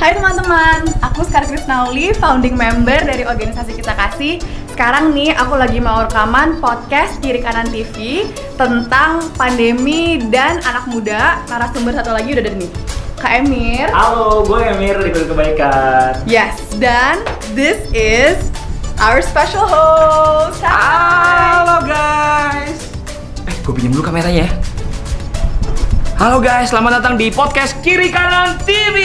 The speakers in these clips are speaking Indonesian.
Hai teman-teman, aku Skar Krisnauli, founding member dari organisasi Kisah Kasih. Sekarang nih aku lagi mau rekaman podcast Kiri Kanan TV tentang pandemi dan anak muda. Narasumber satu lagi udah ada nih, Kak Emir. Halo, gue Emir di Kulit Kebaikan. Yes, dan this is our special host. Hai. Halo guys. Eh, gue pinjam dulu kameranya ya. Halo guys, selamat datang di podcast Kiri Kanan TV.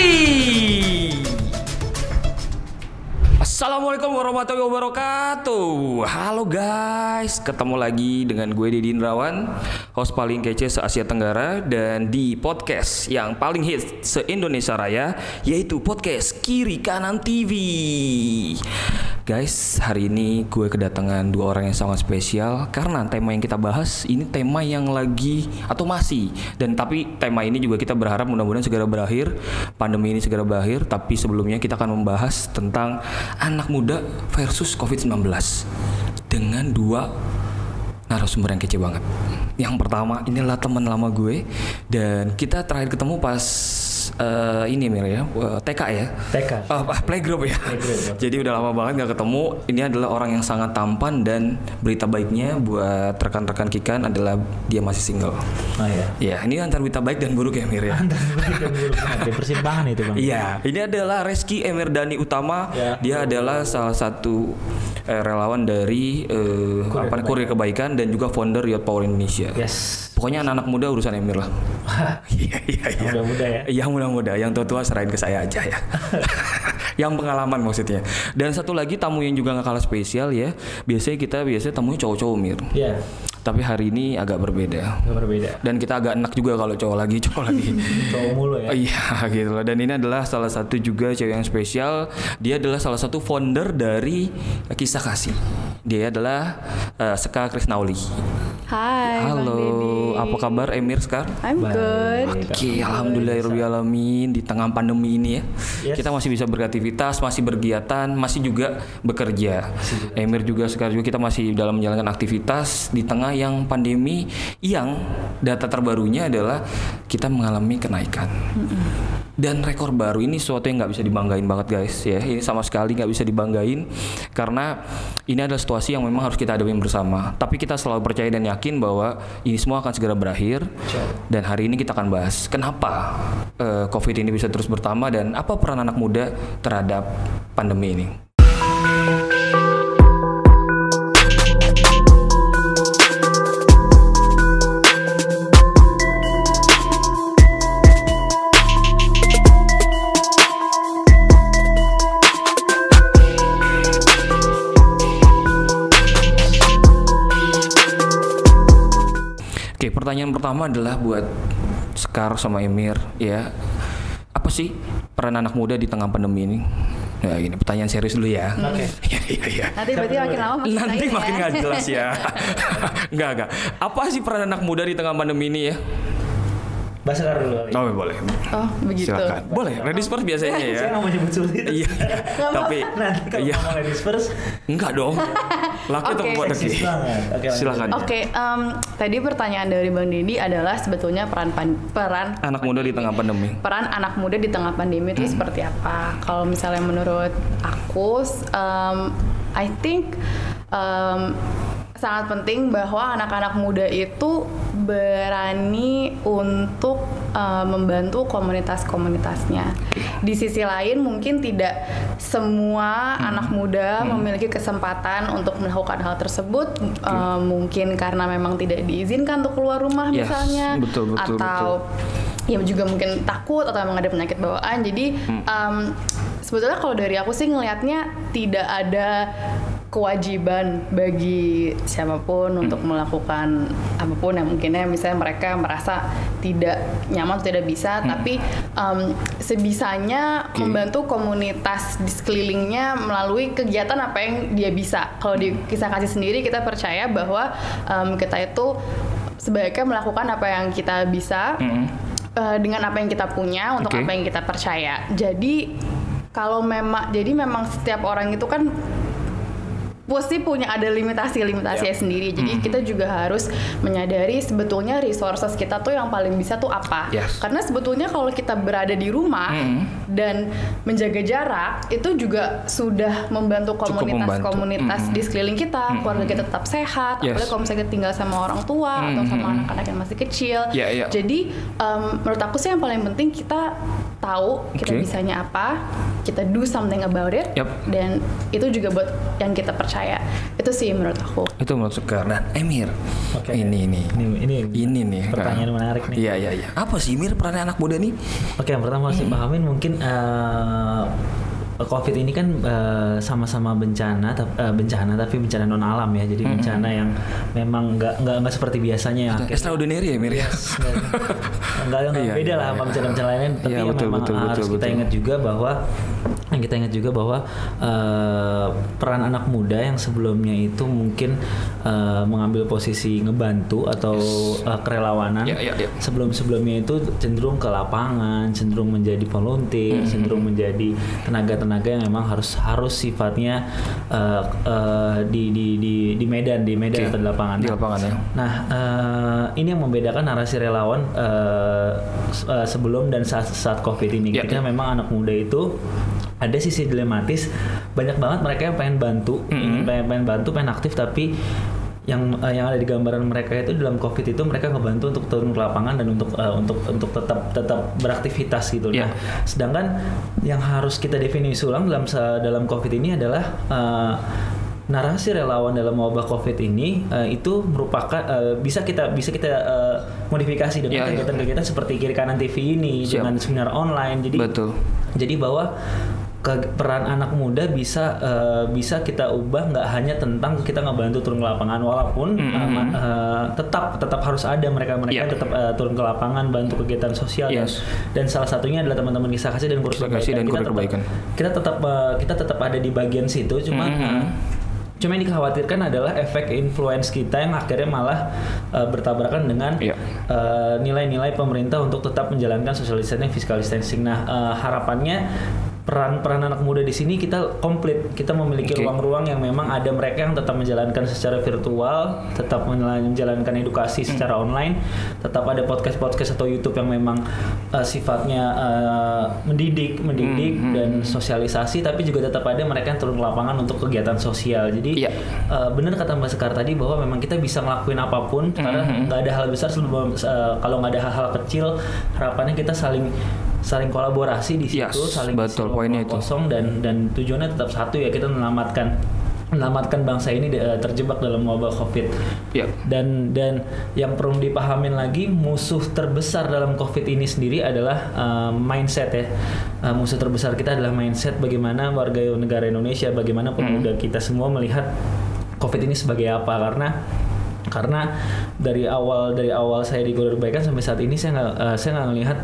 Assalamualaikum warahmatullahi wabarakatuh. Halo guys. Ketemu lagi dengan gue Deddy Indrawan Host paling kece se-Asia Tenggara Dan di podcast yang paling hit se-Indonesia Raya Yaitu podcast Kiri Kanan TV Guys, hari ini gue kedatangan dua orang yang sangat spesial Karena tema yang kita bahas ini tema yang lagi Atau masih Dan tapi tema ini juga kita berharap mudah-mudahan segera berakhir Pandemi ini segera berakhir Tapi sebelumnya kita akan membahas tentang anak muda versus COVID-19 dengan dua narasumber yang kece banget. Yang pertama inilah teman lama gue dan kita terakhir ketemu pas eh, ini Mir ya eh, TK ya. TK. Oh, ah, playgroup ya. Playgroup. Jadi udah lama banget nggak ketemu. Ini adalah orang yang sangat tampan dan berita baiknya buat rekan-rekan Kikan adalah dia masih single. Oh ya. Ya, ini antara berita baik dan buruk ya Mir ya. Antar baik dan buruk. Di persimpangan itu bang. Iya, ini adalah Reski Emirdani Utama. Ya. Dia adalah salah satu eh, relawan dari eh, Kurir apa Kurir Kebaikan dan juga founder Yacht Power Indonesia. Yes. Pokoknya anak-anak muda urusan Emir lah. Iya, iya, iya. Muda-muda ya. Yang muda-muda, yang tua-tua serahin ke saya aja ya. yang pengalaman maksudnya. Dan satu lagi tamu yang juga nggak kalah spesial ya. Biasanya kita biasanya tamunya cowok-cowok Mir. Iya. Tapi hari ini agak berbeda. Nggak berbeda. Dan kita agak enak juga kalau cowok lagi, cowok lagi. Cowok mulu ya. Iya gitu loh. Dan ini adalah salah satu juga cewek yang spesial. Dia adalah salah satu founder dari Kisah Kasih. Dia adalah eh, Seka Krisnauli. Hai, Bang Halo, apa kabar Emir sekarang? I'm good. Baik. Oke, alhamdulillahirobbilalamin di tengah pandemi ini ya. Yes. Kita masih bisa beraktivitas, masih berkegiatan, masih juga bekerja. Emir juga sekarang juga kita masih dalam menjalankan aktivitas di tengah yang pandemi yang data terbarunya adalah kita mengalami kenaikan. Dan rekor baru ini sesuatu yang nggak bisa dibanggain banget guys ya. Ini sama sekali nggak bisa dibanggain karena ini adalah situasi yang memang harus kita hadapin bersama. Tapi kita selalu percaya dan yakin bahwa ini semua akan segera berakhir. Dan hari ini kita akan bahas kenapa eh, COVID ini bisa terus bertambah dan apa peran anak muda terhadap pandemi ini. Oke, pertanyaan pertama adalah buat Sekar sama Emir ya. Apa sih peran anak muda di tengah pandemi ini? Ya, ini pertanyaan serius dulu ya. Oke. Iya, iya, iya. Nanti berarti makin lama makin Nanti lain makin ya. nggak jelas ya. Enggak, enggak. Apa sih peran anak muda di tengah pandemi ini ya? Bahasa Sekar dulu kali. Oh, boleh. Oh, begitu. Silakan. Boleh, ladies first biasanya ya. Saya nggak mau nyebut sulit. Iya. Tapi Nanti kalau iya. ngomong ladies first, Enggak dong. Buat seksis lagi. banget. Oke. Silakan. Oke, em, tadi pertanyaan dari Bang Deddy adalah sebetulnya peran pan- peran Anak muda di tengah pandemi. peran anak muda di tengah pandemi Hmm. itu seperti apa? Kalau misalnya menurut aku, em, I think em, sangat penting bahwa anak-anak muda itu berani untuk em, membantu komunitas-komunitasnya. Di sisi lain mungkin tidak semua Hmm. anak muda memiliki kesempatan untuk melakukan hal tersebut, em, mungkin karena memang tidak diizinkan untuk keluar rumah Yes, misalnya, betul, betul, atau ya juga mungkin takut atau emang ada penyakit bawaan jadi Hmm. em, sebetulnya kalau dari aku sih ngelihatnya tidak ada kewajiban bagi siapa pun untuk melakukan apa pun yang mungkinnya misalnya mereka merasa tidak nyaman atau tidak bisa tapi em, sebisanya Oke. membantu komunitas di sekelilingnya melalui kegiatan apa yang dia bisa kalau di kisah kasih sendiri kita percaya bahwa em, kita itu sebaiknya melakukan apa yang kita bisa Mm-mm. eh, dengan apa yang kita punya untuk Oke. apa yang kita percaya. Jadi kalau memang jadi memang setiap orang itu kan pasti punya ada limitasi-limitasinya sendiri. Jadi kita juga harus menyadari sebetulnya resources kita tuh yang paling bisa tuh apa. Yes. Karena sebetulnya kalau kita berada di rumah dan menjaga jarak itu juga sudah membantu Cukup membantu. komunitas-komunitas di sekeliling kita, keluarga kita tetap sehat, Yes. apalagi kalau misalnya kita tinggal sama orang tua atau sama anak-anak yang masih kecil. Iya, iya. Jadi em, menurut aku sih yang paling penting kita tahu kita Oke. bisanya apa, kita do something about it, Yap. dan itu juga buat yang kita percaya. Itu sih menurut aku. Itu menurut Sekar. Dan Emir, Oke. ini ini. Ini ini Ini nih. pertanyaan Kak. menarik nih. Iya, iya, iya. Apa sih Mir peran anak muda nih? Oke, yang pertama harus dipahamin mungkin eh, COVID ini kan eh, sama-sama bencana, tap- eh, bencana tapi bencana non alam ya. Jadi bencana yang memang nggak nggak nggak seperti biasanya akhirnya- Extraordinary ya Mir ya? enggak enggak Iya, beda iya, lah sama iya. bencana-bencana lain tapi Iya, yang betul, memang betul, harus betul, kita betul. ingat juga bahwa yang kita ingat juga bahwa eh, peran anak muda yang sebelumnya itu mungkin eh, mengambil posisi ngebantu atau eh, kerelawanan Iya, iya, iya. sebelum-sebelumnya itu cenderung ke lapangan cenderung menjadi volunteer Hmm, cenderung menjadi tenaga-tenaga yang memang harus harus sifatnya eh, eh, di, di di di medan di medan Oke. atau di lapangan Di lapangan ya. Nah, eh, ini yang membedakan narasi relawan se- eh, sebelum dan saat saat COVID ini. Ya, Ketika ya. memang anak muda itu ada sisi dilematis, banyak banget mereka yang pengen bantu, ingin pengen, pengen bantu, pengen aktif, tapi yang eh, yang ada di gambaran mereka itu dalam COVID itu mereka ngebantu untuk turun ke lapangan dan untuk eh, untuk untuk tetap tetap beraktivitas gitu. Ya. Nah, sedangkan yang harus kita definisi ulang dalam dalam COVID ini adalah eh, narasi relawan dalam wabah COVID ini eh, itu merupakan eh, bisa kita bisa kita eh, modifikasi dengan ya. kegiatan-kegiatan seperti kiri kanan TV ini Siap. dengan seminar online. Jadi Betul. jadi bahwa ke- peran anak muda bisa eh, bisa kita ubah nggak hanya tentang kita ngebantu turun ke lapangan walaupun eh, ma- eh, tetap tetap harus ada mereka mereka Iya. tetap eh, turun ke lapangan bantu kegiatan sosial dan- Yes. dan, salah satunya adalah teman-teman kisah kasih dan kursus Kasih dan kita tetap, kita tetap eh, kita tetap ada di bagian situ cuma Mhm. eh, Cuma yang dikhawatirkan adalah efek influence kita yang akhirnya malah eh, bertabrakan dengan Iya. nilai-nilai pemerintah untuk tetap menjalankan social distancing, physical distancing. Nah, eh, harapannya peran peran anak muda di sini kita komplit. Kita memiliki ruang-ruang yang memang ada mereka yang tetap menjalankan secara virtual, tetap menjalankan edukasi Hmm. secara online, tetap ada podcast-podcast atau YouTube yang memang eh, sifatnya eh, mendidik, mendidik Hmm, dan sosialisasi, tapi juga tetap ada mereka yang turun ke lapangan untuk kegiatan sosial. Jadi Iya. eh, benar kata Mbak Sekar tadi bahwa memang kita bisa ngelakuin apa pun karena Hmm, nggak ada hal besar sebelum eh, kalau nggak ada hal-hal kecil harapannya kita saling saling kolaborasi di situ Yes, saling betul, poinnya itu. kosong dan dan tujuannya tetap satu ya kita menyelamatkan menyelamatkan bangsa ini eh, terjebak dalam wabah covid Ya. dan dan yang perlu dipahamin lagi musuh terbesar dalam covid ini sendiri adalah eh, mindset ya Eh, musuh terbesar kita adalah mindset bagaimana warga negara Indonesia bagaimana pemuda kita semua melihat covid ini sebagai apa karena karena dari awal dari awal saya di sampai saat ini saya nggak eh, saya nggak melihat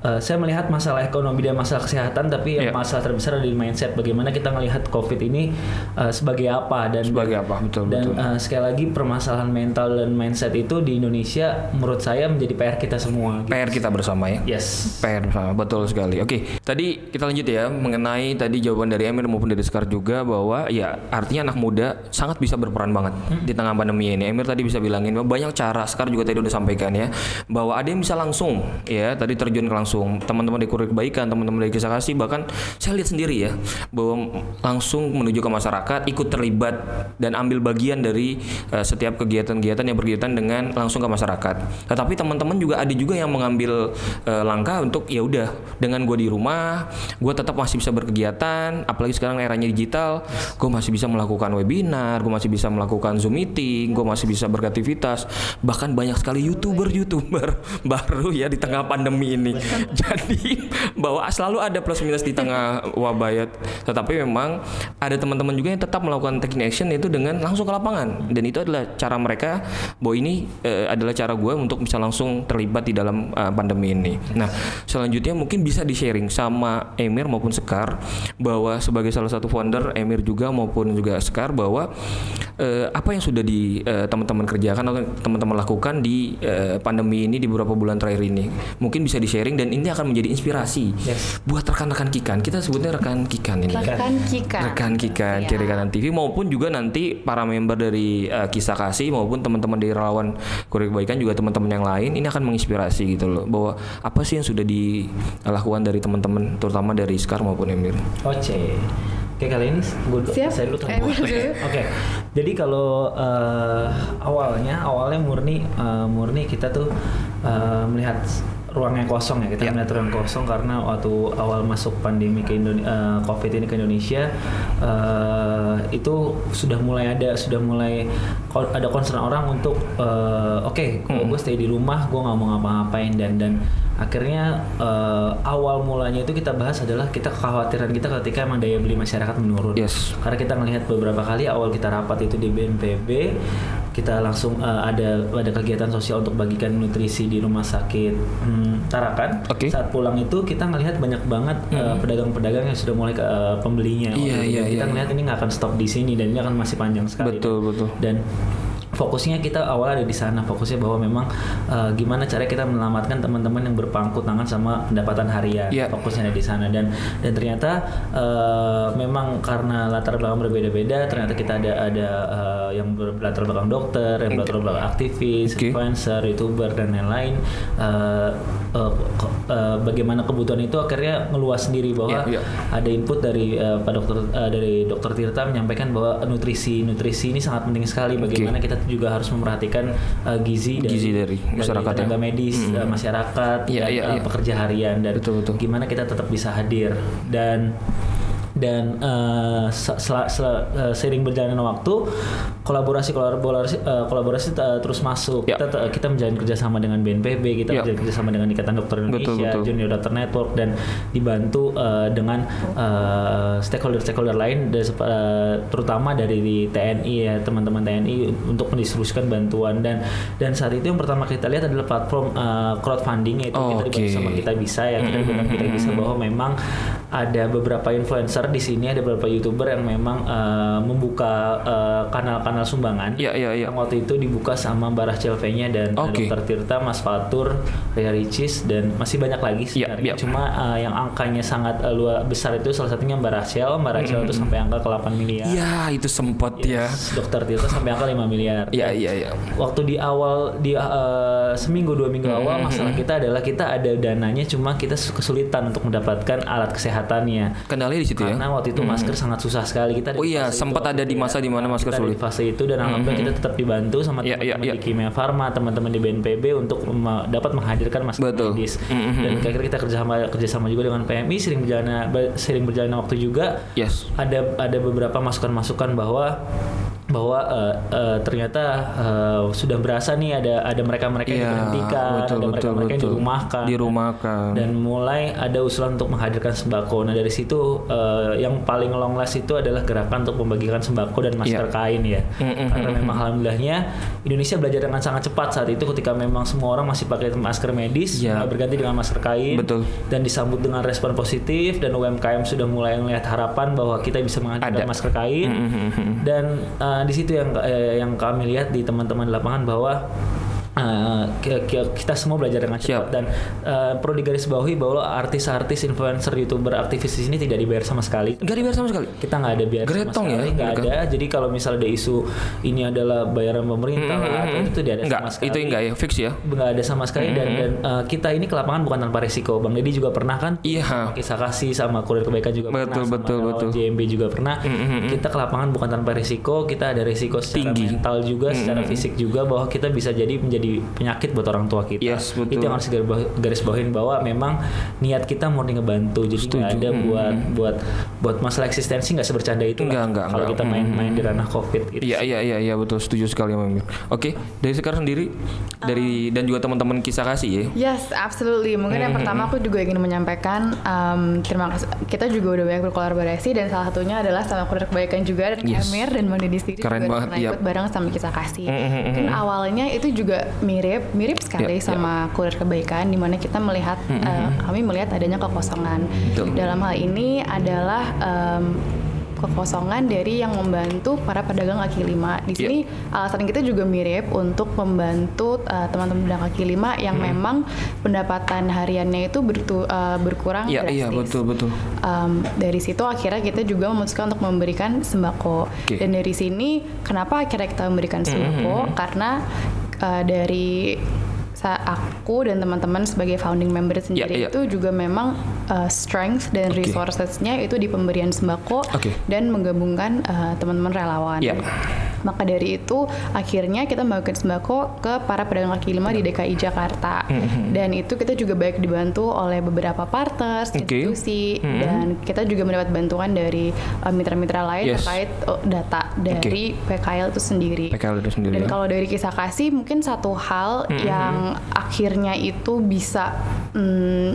eh, saya melihat masalah ekonomi dan masalah kesehatan tapi Iya. yang masalah terbesar ada di mindset bagaimana kita melihat COVID ini eh, sebagai apa dan Sebagai apa? Betul, dan betul. eh, sekali lagi permasalahan mental dan mindset itu di Indonesia menurut saya menjadi PR kita semua. gitu. PR kita bersama ya. Yes. PR bersama, betul sekali. Oke, tadi kita lanjut ya mengenai tadi jawaban dari Emir maupun dari Sekar juga bahwa ya artinya anak muda sangat bisa berperan banget di tengah pandemi ini. Emir tadi bisa bilangin bahwa banyak cara, Sekar juga tadi udah sampaikan ya bahwa ada yang bisa langsung ya tadi terjun ke langsung teman-teman di kurir kebaikan, teman-teman dari kisah kasih bahkan saya lihat sendiri ya bahwa langsung menuju ke masyarakat, ikut terlibat dan ambil bagian dari eh, setiap kegiatan-kegiatan yang berkaitan dengan langsung ke masyarakat. Tetapi teman-teman juga ada juga yang mengambil eh, langkah untuk ya udah dengan gue di rumah, gue tetap masih bisa berkegiatan, apalagi sekarang eranya digital, gue masih bisa melakukan webinar, gue masih bisa melakukan zoom meeting, gue masih bisa beraktivitas, bahkan banyak sekali youtuber-youtuber baru ya di tengah pandemi ini. Jadi bahwa selalu ada plus minus di tengah wabah ya. Tetapi memang ada teman-teman juga yang tetap melakukan taking action itu dengan langsung ke lapangan dan itu adalah cara mereka bahwa ini eh, adalah cara gue untuk bisa langsung terlibat di dalam eh, pandemi ini. Nah selanjutnya mungkin bisa di sharing sama Emir maupun Sekar bahwa sebagai salah satu founder Emir juga maupun juga Sekar bahwa eh, apa yang sudah di teman-teman kerjakan atau teman-teman lakukan di pandemi ini di beberapa bulan terakhir ini mungkin bisa di sharing dan dan ini akan menjadi inspirasi Yes. buat rekan-rekan Kikan. Kita sebutnya rekan Kikan ini. ya. Rekan Kika. Rekan Kikan Siap. Kiri Kanan TV maupun juga nanti para member dari eh, Kisah Kasih maupun teman-teman dari relawan Kurir Kebaikan juga teman-teman yang lain ini akan menginspirasi gitu loh bahwa apa sih yang sudah dilakukan dari teman-teman terutama dari Iskar maupun Emir. Oke. Oke kali ini gue Siap. saya dulu Eh. Oke. Jadi kalau eh, awalnya awalnya murni eh, murni kita tuh eh, melihat ruang yang kosong ya kita Ya. melihat ruang kosong karena waktu awal masuk pandemi ke Indonesia covid ini ke Indonesia eh, itu sudah mulai ada sudah mulai ko- ada concern orang untuk eh, oke gue stay di rumah gue nggak mau ngapa-ngapain dan dan akhirnya eh, awal mulanya itu kita bahas adalah kita kekhawatiran kita ketika emang daya beli masyarakat menurun Yes. karena kita melihat beberapa kali awal kita rapat itu di BNPB kita langsung eh, ada ada kegiatan sosial untuk bagikan nutrisi di rumah sakit hmm, Tarakan Oke. saat pulang itu kita ngelihat banyak banget eh, pedagang-pedagang yang sudah mulai ke eh, pembelinya. Iya, iya, kita iya, ngelihat ini nggak akan stop di sini dan ini akan masih panjang sekali Betul, betul. dan fokusnya kita awal ada di sana. Fokusnya bahwa memang eh, gimana cara kita menyelamatkan teman-teman yang berpangku tangan sama pendapatan harian. Iya. fokusnya ada di sana. Dan dan ternyata eh, memang karena latar belakang berbeda-beda ternyata kita ada ada eh, yang berlatar belakang dokter yang berlatar belakang aktivis Oke. influencer youtuber dan lain-lain. Eh, ke- eh, bagaimana kebutuhan itu akhirnya meluas sendiri bahwa Iya, iya. ada input dari eh, Pak Dokter eh, dari Dokter Tirta menyampaikan bahwa nutrisi nutrisi ini sangat penting sekali. Bagaimana kita juga harus memperhatikan eh, gizi dari, Gizi dari masyarakat tenaga ya. medis eh, masyarakat Iya, dan iya, eh, iya. pekerja harian dan Betul, betul. gimana kita tetap bisa hadir dan dan eh, se- sel- sel- eh, berjalannya waktu kolaborasi kolaborasi eh, kolaborasi eh, terus masuk Ya. kita kita menjalin kerjasama dengan BNPB kita Ya. menjalin kerjasama dengan Ikatan Dokter Indonesia Betul, betul. Junior Doctor Network dan dibantu eh, dengan eh, stakeholder-stakeholder lain dan sep- eh, terutama dari di TNI ya teman-teman TNI untuk mendistribusikan bantuan dan dan saat itu yang pertama kita lihat adalah platform eh, crowdfunding yaitu Oh, kita dibantu oke. sama kita bisa ya kita dibantu kita bisa bahwa memang ada beberapa influencer di sini ada beberapa youtuber yang memang eh, membuka eh, kanal-kanal sumbangan Iya, iya, iya. yang waktu itu dibuka sama Mbak Rachel V-nya dan Oke. Dr. Tirta, Mas Fatur, Ria Ricis dan masih banyak lagi Iya, sebenarnya. iya. Cuma uh, yang angkanya sangat uh, luar besar itu salah satunya Mbak Rachel. Mbak Rachel itu sampai angka ke 8 miliar. Iya, itu sempat ya. Yes, Dr. Tirta sampai angka 5 miliar. Iya, iya, iya. Waktu di awal di uh, seminggu dua minggu awal masalah kita adalah kita ada dananya cuma kita kesulitan untuk mendapatkan alat kesehatannya. Kendalanya di situ ya. Karena waktu itu masker sangat susah sekali kita. Oh iya, sempat ada di ya. masa di mana masker sulit. di fase itu dan alhamdulillah kita tetap dibantu sama Iya, iya, teman-teman iya. di Kimia Farma, teman-teman di BNPB untuk mem- dapat menghadirkan masker Betul. medis. Mhm. Dan akhirnya kita kerjasama kerjasama juga dengan PMI sering berjalan sering berjalan waktu juga Yes. ada ada beberapa masukan-masukan bahwa bahwa eh, eh, ternyata eh, sudah berasa nih ada ada mereka-mereka yang Iya, diberhentikan, betul, ada mereka-mereka yang dirumahkan, Dirumahkan. dan mulai ada usulan untuk menghadirkan sembako. Nah dari situ eh, yang paling long last itu adalah gerakan untuk membagikan sembako dan masker Iya. kain ya. Mm-mm, Karena memang alhamdulillahnya Indonesia belajar dengan sangat cepat saat itu ketika memang semua orang masih pakai masker medis, mulai berganti dengan masker kain, Betul. dan disambut dengan respon positif dan UMKM sudah mulai melihat harapan bahwa kita bisa menghadirkan Ada. masker kain dan uh, di situ yang eh, yang kami lihat di teman-teman lapangan bahwa uh, ki- ki- kita semua belajar dengan cepat Siap. dan uh, perlu digarisbawahi bahwa artis-artis, influencer, youtuber, aktivis di sini tidak dibayar sama sekali. Gak dibayar sama sekali. Kita nggak ada biaya Gretong sama ya sekali, nggak mereka? ada. Jadi kalau misalnya ada isu ini adalah bayaran pemerintah lah, atau itu tidak ada Enggak, sama sekali itu enggak ya, fix ya. nggak ada sama sekali dan dan uh, kita ini ke lapangan bukan tanpa resiko bang Deddy juga pernah kan Iya. kisah kasih sama kurir kebaikan juga Betul, pernah betul, sama betul. JMB juga pernah kita ke lapangan bukan tanpa resiko kita ada resiko secara Tinggi. mental juga secara fisik juga bahwa kita bisa jadi menjadi penyakit buat orang tua kita Yes, betul. itu yang harus garis bawah- garis bawahin bahwa memang niat kita murni ngebantu jadi nggak ada buat buat buat masalah eksistensi nggak sebercanda itu Enggak, enggak, kalau enggak. kita main-main di ranah covid gitu Iya iya iya iya betul setuju sekali Mbak Mir. Oke, dari sekarang sendiri dari dan juga teman-teman kisah kasih ya. Yes, absolutely. Mungkin yang pertama aku juga ingin menyampaikan um, terima kasih. Kita juga udah banyak berkolaborasi dan salah satunya adalah sama Kurir Kebaikan juga dan Yes. Emir dan Bang Deddy sendiri Keren juga banget, pernah iya. ikut bareng sama kisah kasih. Mungkin awalnya itu juga mirip mirip sekali Iya, sama Kurir Kebaikan di mana kita melihat uh, kami melihat adanya kekosongan. Betul. Dalam hal ini adalah um, kekosongan dari yang membantu para pedagang kaki lima. Di Iya. sini alasan kita juga mirip untuk membantu uh, teman-teman pedagang kaki lima yang Hmm. memang pendapatan hariannya itu bertu- uh, berkurang Iya, iya drastis. betul betul. Um, dari situ akhirnya kita juga memutuskan untuk memberikan sembako. Oke. Dan dari sini kenapa akhirnya kita memberikan sembako? Karena uh, dari aku dan teman-teman sebagai founding member sendiri iya. itu juga memang uh, strength dan Oke. resourcesnya itu di pemberian sembako Oke. dan menggabungkan uh, teman-teman relawan. Iya. Maka dari itu akhirnya kita membagikan sembako ke para pedagang kaki lima di DKI Jakarta. Mm-hmm. Dan itu kita juga baik dibantu oleh beberapa partners, Oke. institusi, Mhm. dan kita juga mendapat bantuan dari uh, mitra-mitra lain Yes. terkait uh, data dari PKL itu sendiri. PKL itu sendiri Dan ya. kalau dari kisah kasih mungkin satu hal yang akhirnya itu bisa mm,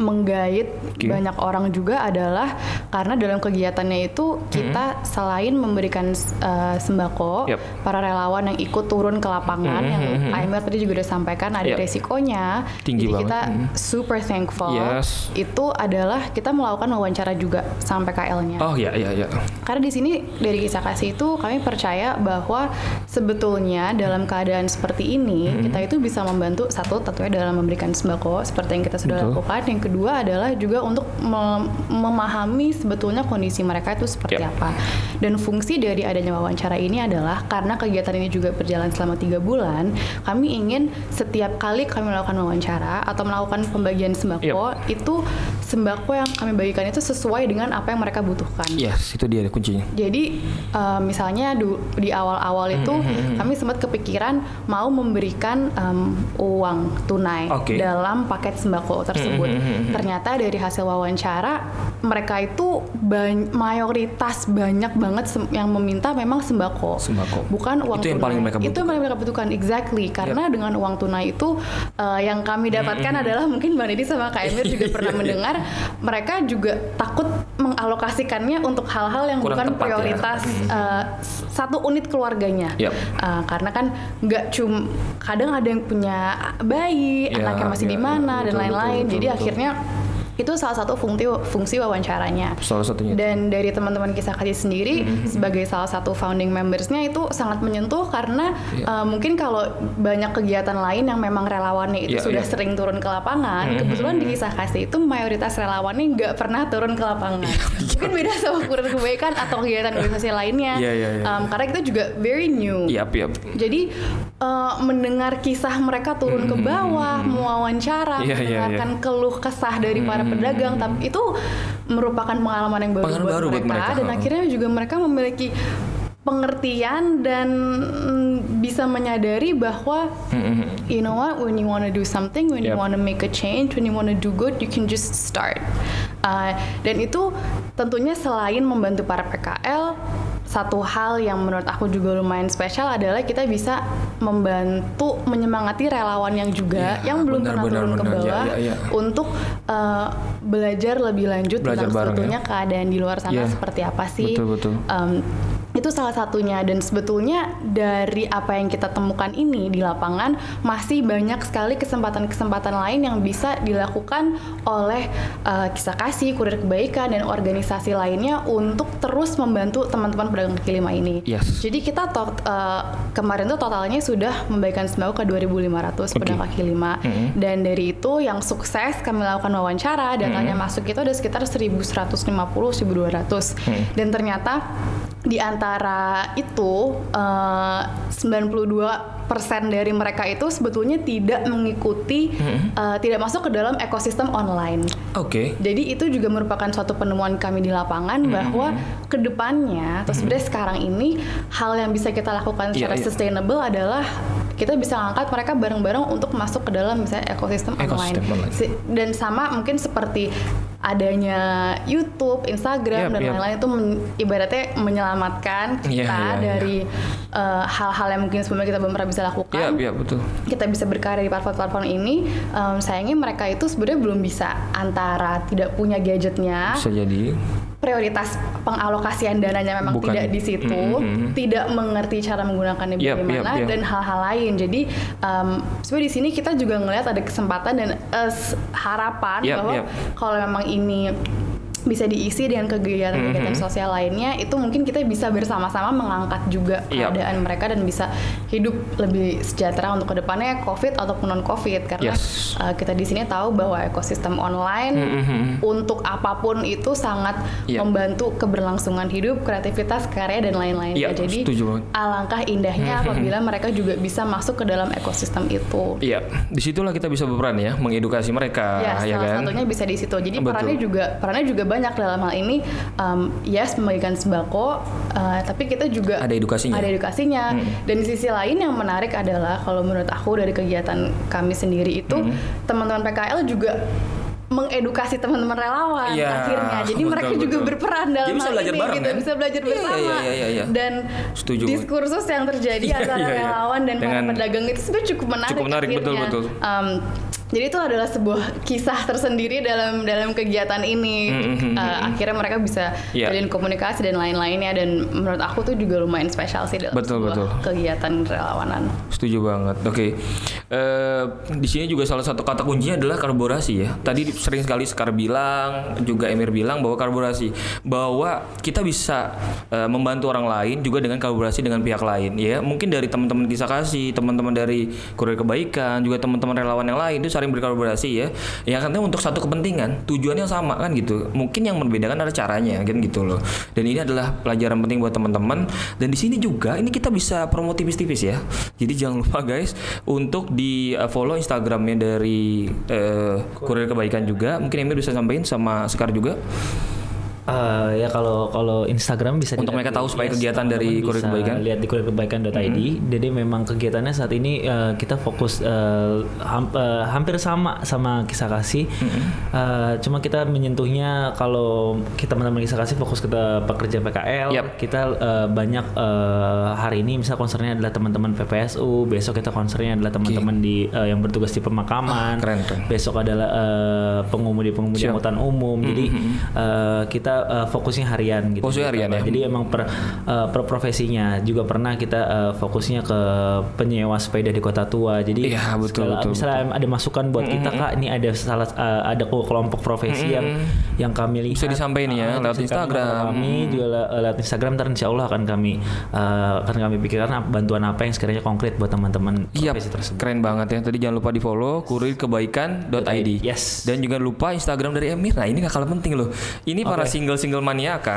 menggait Oke. banyak orang juga adalah karena dalam kegiatannya itu kita selain memberikan uh, sembako, Yap. para relawan yang ikut turun ke lapangan yang Aimer tadi juga udah sampaikan ada Yap. resikonya. Tinggi Jadi banget. kita Mhm. super thankful. Yes. Itu adalah kita melakukan wawancara juga sampai KL-nya. Oh ya ya ya. Karena di sini dari kisah kasih itu kami percaya bahwa sebetulnya dalam keadaan seperti ini Hmm. kita itu bisa membantu satu tentunya dalam memberikan sembako seperti yang kita sudah Betul. lakukan. Yang kedua adalah juga untuk mem- memahami sebetulnya kondisi mereka itu seperti Yap. apa. Dan fungsi dari adanya wawancara ini adalah karena kegiatan ini juga berjalan selama tiga bulan, kami ingin setiap kali kami melakukan wawancara atau melakukan pembagian sembako itu sembako yang kami bagikan itu sesuai dengan apa yang mereka butuhkan. Yes itu dia kuncinya. Jadi uh, misalnya du- di awal-awal itu Hmm, kami sempat kepikiran mau memberikan um, uang tunai Oke. dalam paket sembako tersebut. Hmm, Ternyata dari hasil wawancara mereka itu ban- mayoritas banyak banget yang meminta memang sembako. Sembako. Bukan uang Itu yang tunai. paling mereka Itu yang paling mereka butuhkan exactly karena dengan uang tunai itu uh, yang kami Hmm, dapatkan adalah mungkin Bang Didi sama Kak Emir juga pernah mendengar mereka juga takut mengalokasikannya untuk hal-hal yang Kurang bukan tepat ya. prioritas uh, s- satu unit keluarganya. Yap. Uh, karena kan nggak cum kadang ada yang punya bayi, Ya, anaknya masih ya, di ya, mana dan betul, lain-lain. Jadi betul, betul. Itu salah satu fungsi fungsi wawancaranya. Salah satunya. Dan dari teman-teman kisah kasih sendiri Mm-hmm. sebagai salah satu founding membersnya itu sangat menyentuh karena Iya. uh, mungkin kalau banyak kegiatan lain yang memang relawannya itu Iya, sudah iya. sering turun ke lapangan, Mm-hmm. kebetulan di kisah kasih itu mayoritas relawannya nggak pernah turun ke lapangan. mungkin beda sama kurir kebaikan atau kegiatan organisasi lainnya. Iya, iya, iya. Um, karena kita juga very new. Yap yap. Jadi uh, mendengar kisah mereka turun ke bawah, mewawancara, Mm-hmm. Iya, iya, iya. mendengarkan keluh kesah dari para pedagang, tapi itu merupakan pengalaman yang baru, Pengalaman buat, baru buat mereka, mereka, dan ha. akhirnya juga mereka memiliki pengertian dan mm, bisa menyadari bahwa you know what when you want to do something when you Yep. want to make a change when you want to do good you can just start Uh, dan itu tentunya selain membantu para PKL satu hal yang menurut aku juga lumayan spesial adalah kita bisa membantu menyemangati relawan yang juga Ya, yang belum benar, pernah benar, turun ke benar. Ya, bawah ya, ya. untuk uh, belajar lebih lanjut Belajar tentang bareng, ya. sebetulnya keadaan di luar sana Ya. seperti apa sih Betul, betul. Um, itu salah satunya dan sebetulnya dari apa yang kita temukan ini di lapangan masih banyak sekali kesempatan-kesempatan lain yang bisa dilakukan oleh uh, kisah kasih, kurir kebaikan dan organisasi lainnya untuk terus membantu teman-teman pedagang kaki lima ini. Yes. Jadi kita uh, kemarin tuh totalnya sudah memberikan sembako ke 2.500 pedagang kaki lima Mhm. dan dari itu yang sukses kami lakukan wawancara datanya masuk itu ada sekitar 1.150 1.200 dan ternyata di antara itu eh, 92% dari mereka itu sebetulnya tidak mengikuti eh, tidak masuk ke dalam ekosistem online. Oke. Jadi itu juga merupakan suatu penemuan kami di lapangan bahwa ke depannya atau sebenarnya sekarang ini hal yang bisa kita lakukan Iya, secara iya. sustainable adalah kita bisa ngangkat mereka bareng-bareng untuk masuk ke dalam misalnya ekosistem, Ekosistem online. Si- Dan sama mungkin seperti adanya YouTube, Instagram Yap, dan lain-lain itu men- ibaratnya menyelamatkan Iya, kita iya, iya. dari eh, hal-hal yang mungkin sebelumnya kita belum pernah bisa lakukan Iya iya betul. kita bisa berkarya di platform-platform ini em, sayangnya mereka itu sebenarnya belum bisa antara tidak punya gadgetnya Bisa jadi. Prioritas pengalokasian dananya memang Bukan. tidak di situ Mm, mm, mm. tidak mengerti cara menggunakannya Yap, bagaimana yap, yap. dan hal-hal lain jadi em, sebenarnya di sini kita juga ngelihat ada kesempatan dan s- harapan Yap, bahwa yap. kalau memang ini bisa diisi dengan kegiatan-kegiatan sosial lainnya itu mungkin kita bisa bersama-sama mengangkat juga Iya. keadaan mereka dan bisa hidup lebih sejahtera untuk ke depannya covid ataupun non covid karena Yes. uh, kita di sini tahu bahwa ekosistem online untuk apa pun itu sangat Iya. membantu keberlangsungan hidup kreativitas karya dan lain-lain Iya, jadi alangkah indahnya apabila mereka juga bisa masuk ke dalam ekosistem itu Iya, di situlah kita bisa berperan ya, mengedukasi mereka, Ya, ya salah kan? satunya bisa di situ. Jadi Betul. perannya juga perannya juga banyak dalam hal ini. Um, yes, membagikan sembako, uh, tapi kita juga Ada edukasinya. Ada edukasinya. Dan di sisi lain yang menarik adalah kalau menurut aku dari kegiatan kami sendiri itu teman-teman PKL juga mengedukasi teman-teman relawan Iya, akhirnya. Jadi betul, mereka juga betul. berperan dalam Jadi hal belajar ini bareng, gitu, kan? bisa belajar Iya, bersama. iya, iya, iya. Dan Setuju. diskursus yang terjadi Iya, antara iya, iya. relawan dan Dengan- para pedagang itu sebenarnya cukup menarik. Cukup menarik, betul, betul. Um, jadi itu adalah sebuah kisah tersendiri dalam dalam kegiatan ini. Mm-hmm. Uh, akhirnya mereka bisa Iya. jalin komunikasi dan lain-lainnya dan menurut aku tuh juga lumayan spesial sih dalam Betul, sebuah betul. kegiatan relawanan. Setuju banget. Oke. Eh, di sini juga salah satu kata kuncinya adalah kolaborasi ya. Tadi sering sekali Sekar bilang, juga Emir bilang bahwa kolaborasi, bahwa kita bisa eh, membantu orang lain juga dengan kolaborasi dengan pihak lain ya. Mungkin dari teman-teman kisah kasih, teman-teman dari kurir kebaikan, juga teman-teman relawan yang lain itu saling berkolaborasi ya. Ya karena untuk satu kepentingan, tujuannya sama kan gitu. Mungkin yang membedakan adalah caranya kan gitu loh. Dan ini adalah pelajaran penting buat teman-teman. Dan di sini juga ini kita bisa promo tipis-tipis ya. Jadi jangan lupa guys untuk di uh, follow Instagramnya dari uh, kurir kebaikan juga. Mungkin Emir bisa sampaikan sama Sekar juga. Eh, ya kalau kalau Instagram bisa Untuk mereka tahu supaya kegiatan dari Kurir Kebaikan. lihat di kurirkebaikan.id. Jadi memang kegiatannya saat ini eh, kita fokus eh, ham- eh, hampir sama sama kisah kasih. Eh, cuma kita menyentuhnya kalau kita teman-teman kisah kasih fokus ke pekerja PKL. Yap. Kita eh, banyak eh, hari ini misal konsernya adalah teman-teman PPSU, besok kita konsernya adalah teman-teman di eh, yang bertugas di pemakaman. keren, keren. Besok adalah eh, pengumudi-pengumudi Siap. angkutan umum. Jadi eh, kita eh, fokusnya harian gitu. Fokusnya harian ya? Jadi emang per, eh, per profesinya juga pernah kita eh, fokusnya ke penyewa sepeda di kota tua. Jadi Iya, betul, segala- betul, misalnya ada masukan buat kita kak, ini ada salah eh, ada kelompok profesi yang yang kami lihat Bisa disampaikan ya, lewat bisa kami- Instagram. Kami juga le- lewat Instagram ntar insya Allah akan kami eh, akan kami pikirkan bantuan apa yang sekiranya konkret buat teman-teman Iya, profesi tersebut. keren banget ya. Tadi jangan lupa di follow kurirkebaikan.id. Yes. Dan juga lupa Instagram dari Emir. Nah ini gak kalah penting loh. Ini para single-single maniaka.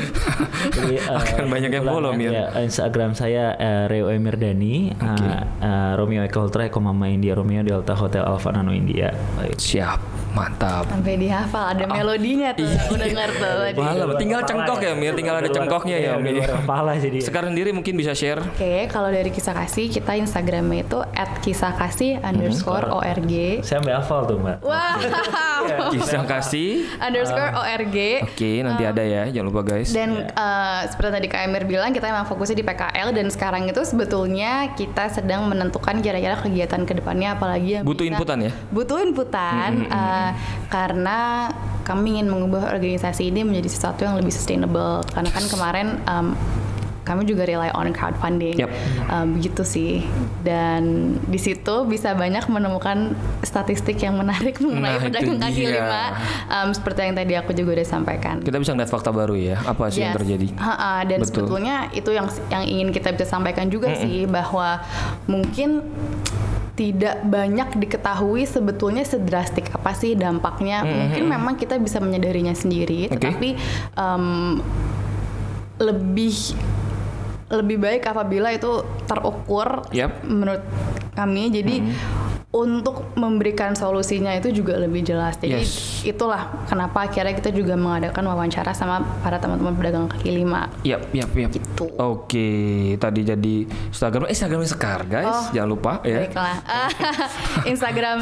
Jadi, eh, Akan banyak yang follow, kebetulan Mir. ya, Instagram saya eh, Reo Emirdani, Oke. eh, eh, Romeo Eko Ultra Eko Mama India, Romeo Delta Hotel Alfa Nano India. Baik. Siap, mantap. Sampai dihafal ada melodinya tuh. Iya. Udah ngerti tuh tadi. Malah, Luar tinggal cengkok ya, Mir. Tinggal ada cengkoknya ya, Mir. kepala jadi. Sekarang sendiri mungkin bisa share. Oke, kalau dari kisah kasih kita Instagramnya itu @kisahkasih underscore org. Saya ambil hafal tuh mbak. Wow, Kisah kasih. underscore org. Oke, nanti ada ya. Jangan lupa guys. Dan eh, seperti tadi Kak Emir bilang kita emang fokusnya di PKL dan sekarang itu sebetulnya kita sedang menentukan kira-kira kegiatan ke depannya apalagi yang Butuh bisa- inputan ya? Butuh inputan eh, karena kami ingin mengubah organisasi ini menjadi sesuatu yang lebih sustainable karena kan kemarin em, kami juga rely on crowdfunding Yap. Eh, begitu sih dan di situ bisa banyak menemukan statistik yang menarik mengenai Nah, pedagang kaki dia. lima Em, seperti yang tadi aku juga udah sampaikan Kita bisa ngeliat fakta baru ya. Apa sih yang Yes. terjadi? Ha-ha, dan Betul. sebetulnya itu yang yang ingin kita bisa sampaikan juga sih bahwa mungkin tidak banyak diketahui sebetulnya sedrastik apa sih dampaknya. Mungkin memang kita bisa menyadarinya sendiri, Oke. tetapi em, lebih lebih baik apabila itu terukur Yap. menurut kami. Jadi untuk memberikan solusinya itu juga lebih jelas. Jadi Yes. itulah kenapa akhirnya kita juga mengadakan wawancara sama para teman-teman pedagang kaki lima. Yap, yap, yap. Gitu. Oke, tadi jadi Instagram, eh, Instagramnya Sekar guys, Oh, jangan lupa ya. Baiklah. Instagram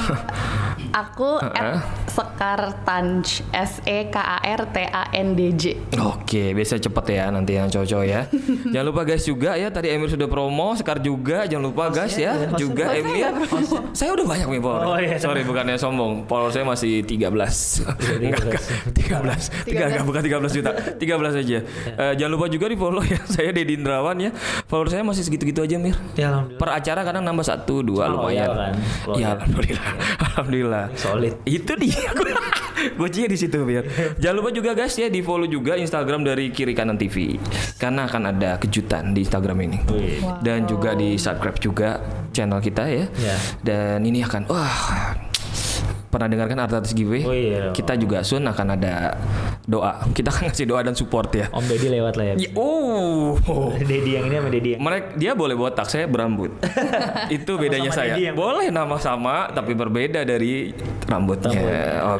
aku Heeh. @sekartanj S E K A R T A N D J. Oke, biasa cepet ya nanti yang cowok ya. jangan lupa guys juga ya tadi Emir sudah promo, Sekar juga jangan lupa guys ya. hostnya, Juga Emir. Saya udah banyak nih follower. Oh, iya. Sorry bukannya sombong. Follower saya masih 13. Enggak, enggak. 13. Tiga enggak bukan 13 juta. 13 aja. Eh, jangan lupa juga di follow ya. Saya Dedi Indrawan ya. Follower saya masih segitu-gitu aja Mir. Ya alhamdulillah. Per acara kadang nambah satu dua Cuma lumayan. loyal kan? Ya alhamdulillah. alhamdulillah. Solid. Itu dia. Kuncinya di situ biar. Jangan lupa juga guys ya di follow juga Instagram dari Kiri Kanan TV karena akan ada kejutan di Instagram ini. Wih. Dan juga di subscribe juga channel kita ya. Ya. Dan ini akan wah pernah dengarkan artis giveaway? Oh iya. Kita juga soon akan ada doa. Kita akan ngasih doa dan support ya. Om Deddy lewat lah ya. Ya, oh. Deddy yang ini sama Deddy yang Mereka dia boleh botak, saya berambut. Itu bedanya Sama-sama saya. Yang- Boleh nama sama tapi berbeda dari rambutnya.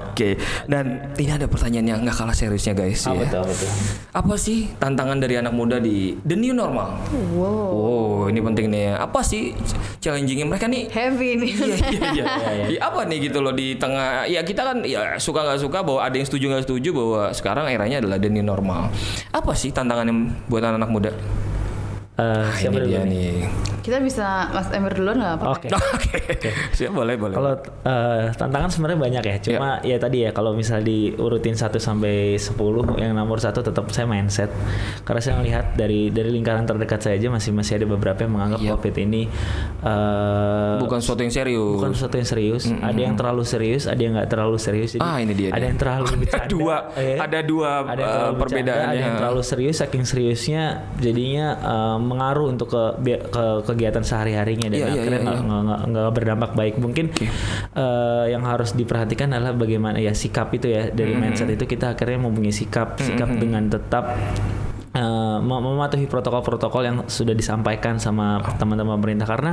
Oke. Dan ini ada pertanyaan yang nggak kalah seriusnya guys apa ya. tuh apa tuh? Apa sih tantangan dari anak muda di the new normal? Wow. Oh, ini penting nih. Apa sih challengingnya mereka nih? Heavy nih. Iya iya iya. Iya, apa nih gitu loh di tengah ya kita kan ya suka nggak suka bahwa ada yang setuju nggak setuju bahwa sekarang eranya adalah the normal. Apa sih tantangannya buat anak-anak muda? Eh, Ah, siapa dulu dia nih? Kita bisa Mas Emir duluan nggak apa-apa? Oke. Oke. Siap boleh boleh. Kalau eh, tantangan sebenarnya banyak ya. Cuma ya tadi ya kalau misal diurutin 1 sampai 10 yang nomor satu tetap saya mindset. Karena saya melihat dari dari lingkaran terdekat saya aja masih masih ada beberapa yang menganggap Yap. Covid ini eh, bukan sesuatu yang serius. bukan sesuatu yang serius. Ada yang terlalu serius, ada yang nggak terlalu serius. Jadi Ah, ini dia Ada nih. yang terlalu Ada bercanda. dua, eh. ada dua ada yang terlalu bercanda, perbedaannya. ada yang terlalu serius saking seriusnya jadinya eh, mengaruh untuk ke, ke kegiatan sehari-harinya dan iya, akhirnya nggak nggak- nggak nggak berdampak baik. Mungkin eh, yang harus diperhatikan adalah bagaimana ya sikap itu ya dari mindset itu kita akhirnya mempunyai sikap sikap dengan tetap mem- mematuhi protokol-protokol yang sudah disampaikan sama teman-teman pemerintah karena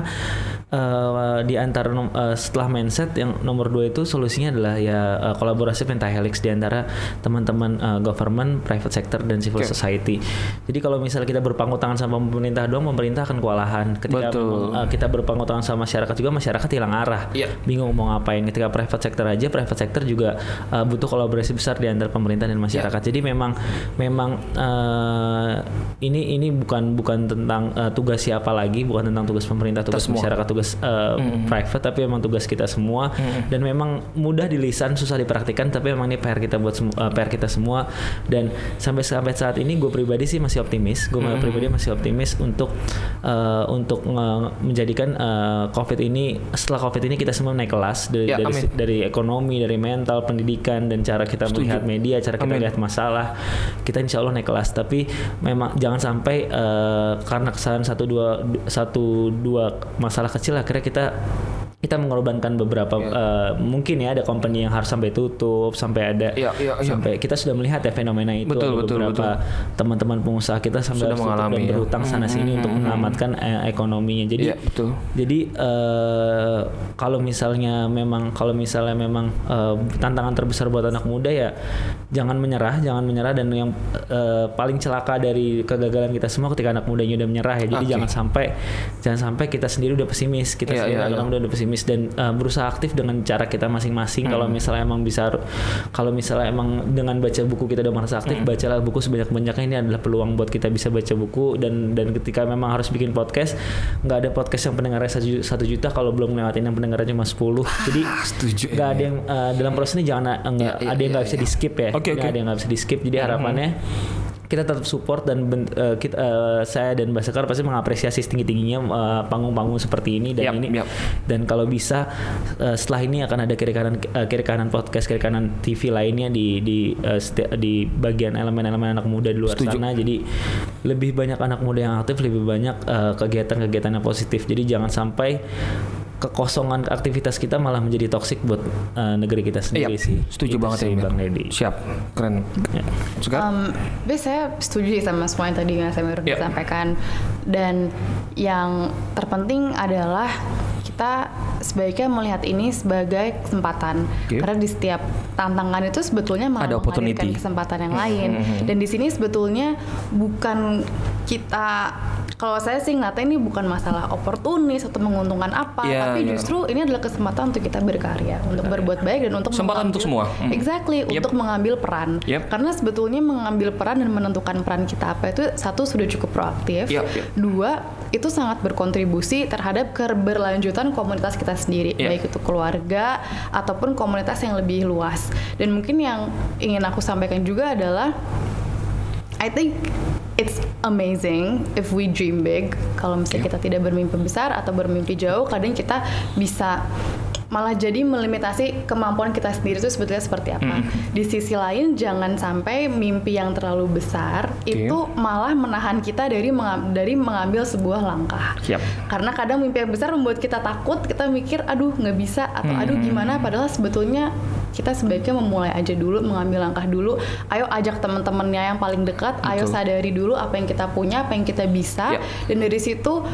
eh, di antara nom- eh, setelah mindset yang nomor dua itu solusinya adalah ya eh, kolaborasi pentahelix di antara teman-teman eh, government, private sector dan civil Oke. society. Jadi kalau misalnya kita berpangku tangan sama pemerintah doang, pemerintah akan kewalahan. Ketika Betul. eh, kita berpangku tangan sama masyarakat juga, masyarakat hilang arah, Iya. bingung mau ngapain. Ketika private sector aja, private sector juga eh, butuh kolaborasi besar di antara pemerintah dan masyarakat. Jadi memang memang eh, ini ini bukan bukan tentang eh, tugas siapa lagi, bukan tentang tugas pemerintah, tugas semua. masyarakat, tugas eh, private, tapi memang tugas kita semua. Dan memang mudah di lisan, susah dipraktikkan, tapi memang ini PR kita buat semu- eh, PR kita semua. Dan sampai sampai saat ini gue pribadi sih masih optimis. Gue pribadi masih optimis untuk eh, untuk nge- menjadikan eh, COVID ini setelah COVID ini kita semua naik kelas dari Ya, dari, amin. dari ekonomi, dari mental, pendidikan dan cara kita Setuju. melihat media, cara kita Amin. lihat masalah. Kita insya Allah naik kelas. Tapi memang jangan sampai eh, karena kesalahan satu dua satu dua masalah kecil akhirnya kita kita mengorbankan beberapa eh, mungkin ya ada company yang harus sampai tutup sampai ada Iya, iya, iya. sampai kita sudah melihat ya fenomena itu Betul, ada betul, beberapa teman-teman pengusaha kita sampai Sudah harus tutup dan mengalami ya. berhutang sana sini untuk menyelamatkan eh, ekonominya jadi Iya, betul. jadi eh, kalau misalnya memang kalau misalnya memang eh, tantangan terbesar buat anak muda ya jangan menyerah, jangan menyerah dan yang eh, paling celaka dari kegagalan kita semua ketika anak mudanya udah menyerah ya. Jadi Oke. jangan sampai jangan sampai kita sendiri udah pesimis, kita Iya, sendiri iya, anak iya. muda udah pesimis dan eh, berusaha aktif dengan cara kita masing-masing. Kalau Hmm. misalnya emang bisa kalau misalnya emang dengan baca buku kita udah merasa Hmm. aktif, bacalah buku sebanyak-banyaknya ini adalah peluang buat kita bisa baca buku dan dan ketika memang harus bikin podcast, nggak ada podcast yang pendengarnya satu ju- satu juta kalau belum ngelewatin yang pendengarnya cuma 10. Jadi setuju, nggak iya, ada yang eh, dalam proses ini jangan eh, nggak Iya, iya, ada yang nggak iya, bisa iya. di skip ya. Nggak oke. ada yang nggak bisa di skip. Jadi harapannya kita tetap support dan ben- eh, kita, eh, saya dan Mbak Sekar pasti mengapresiasi setinggi tingginya panggung-panggung seperti ini dan Yap, ini yap. dan kalau bisa eh, setelah ini akan ada kiri kanan eh, kiri kanan podcast kiri kanan TV lainnya di di eh, seti- di bagian elemen-elemen anak muda di luar Setuju. sana jadi lebih banyak anak muda yang aktif lebih banyak eh, kegiatan-kegiatan yang positif jadi jangan sampai kekosongan aktivitas kita malah menjadi toksik buat eh, negeri kita sendiri Iya, sih setuju Gitu banget sih, ya. Bang Deddy Siap, keren. Ya. Um, tapi saya setuju sih sama semua yang tadi yang saya baru Ya. sampaikan dan yang terpenting adalah kita sebaiknya melihat ini sebagai kesempatan Oke. karena di setiap tantangan itu sebetulnya malah Ada opportunity. kesempatan yang lain dan di sini sebetulnya bukan kita kalau saya sih ngeliatnya ini bukan masalah oportunis atau menguntungkan apa Iya, tapi iya. justru ini adalah kesempatan untuk kita berkarya untuk berbuat baik dan untuk Kesempatan untuk semua. Hmm. exactly Yep. untuk mengambil peran Yep. karena sebetulnya mengambil peran dan menentukan peran kita apa itu satu sudah cukup proaktif Yep, yep. dua itu sangat berkontribusi terhadap keberlanjutan komunitas kita sendiri Yep. baik itu keluarga ataupun komunitas yang lebih luas dan mungkin yang ingin aku sampaikan juga adalah I think it's amazing if we dream big. Kalau misalnya kita tidak bermimpi besar atau bermimpi jauh, kadang kita bisa malah jadi melimitasi kemampuan kita sendiri itu sebetulnya seperti apa. Di sisi lain jangan sampai mimpi yang terlalu besar itu malah menahan kita dari menga- dari mengambil sebuah langkah. Siap. Karena kadang mimpi yang besar membuat kita takut, kita mikir aduh nggak bisa atau aduh gimana padahal sebetulnya kita sebaiknya memulai aja dulu, mengambil langkah dulu. Ayo ajak teman-temannya yang paling dekat, ayo Betul. sadari dulu apa yang kita punya, apa yang kita bisa Ya. dan dari situ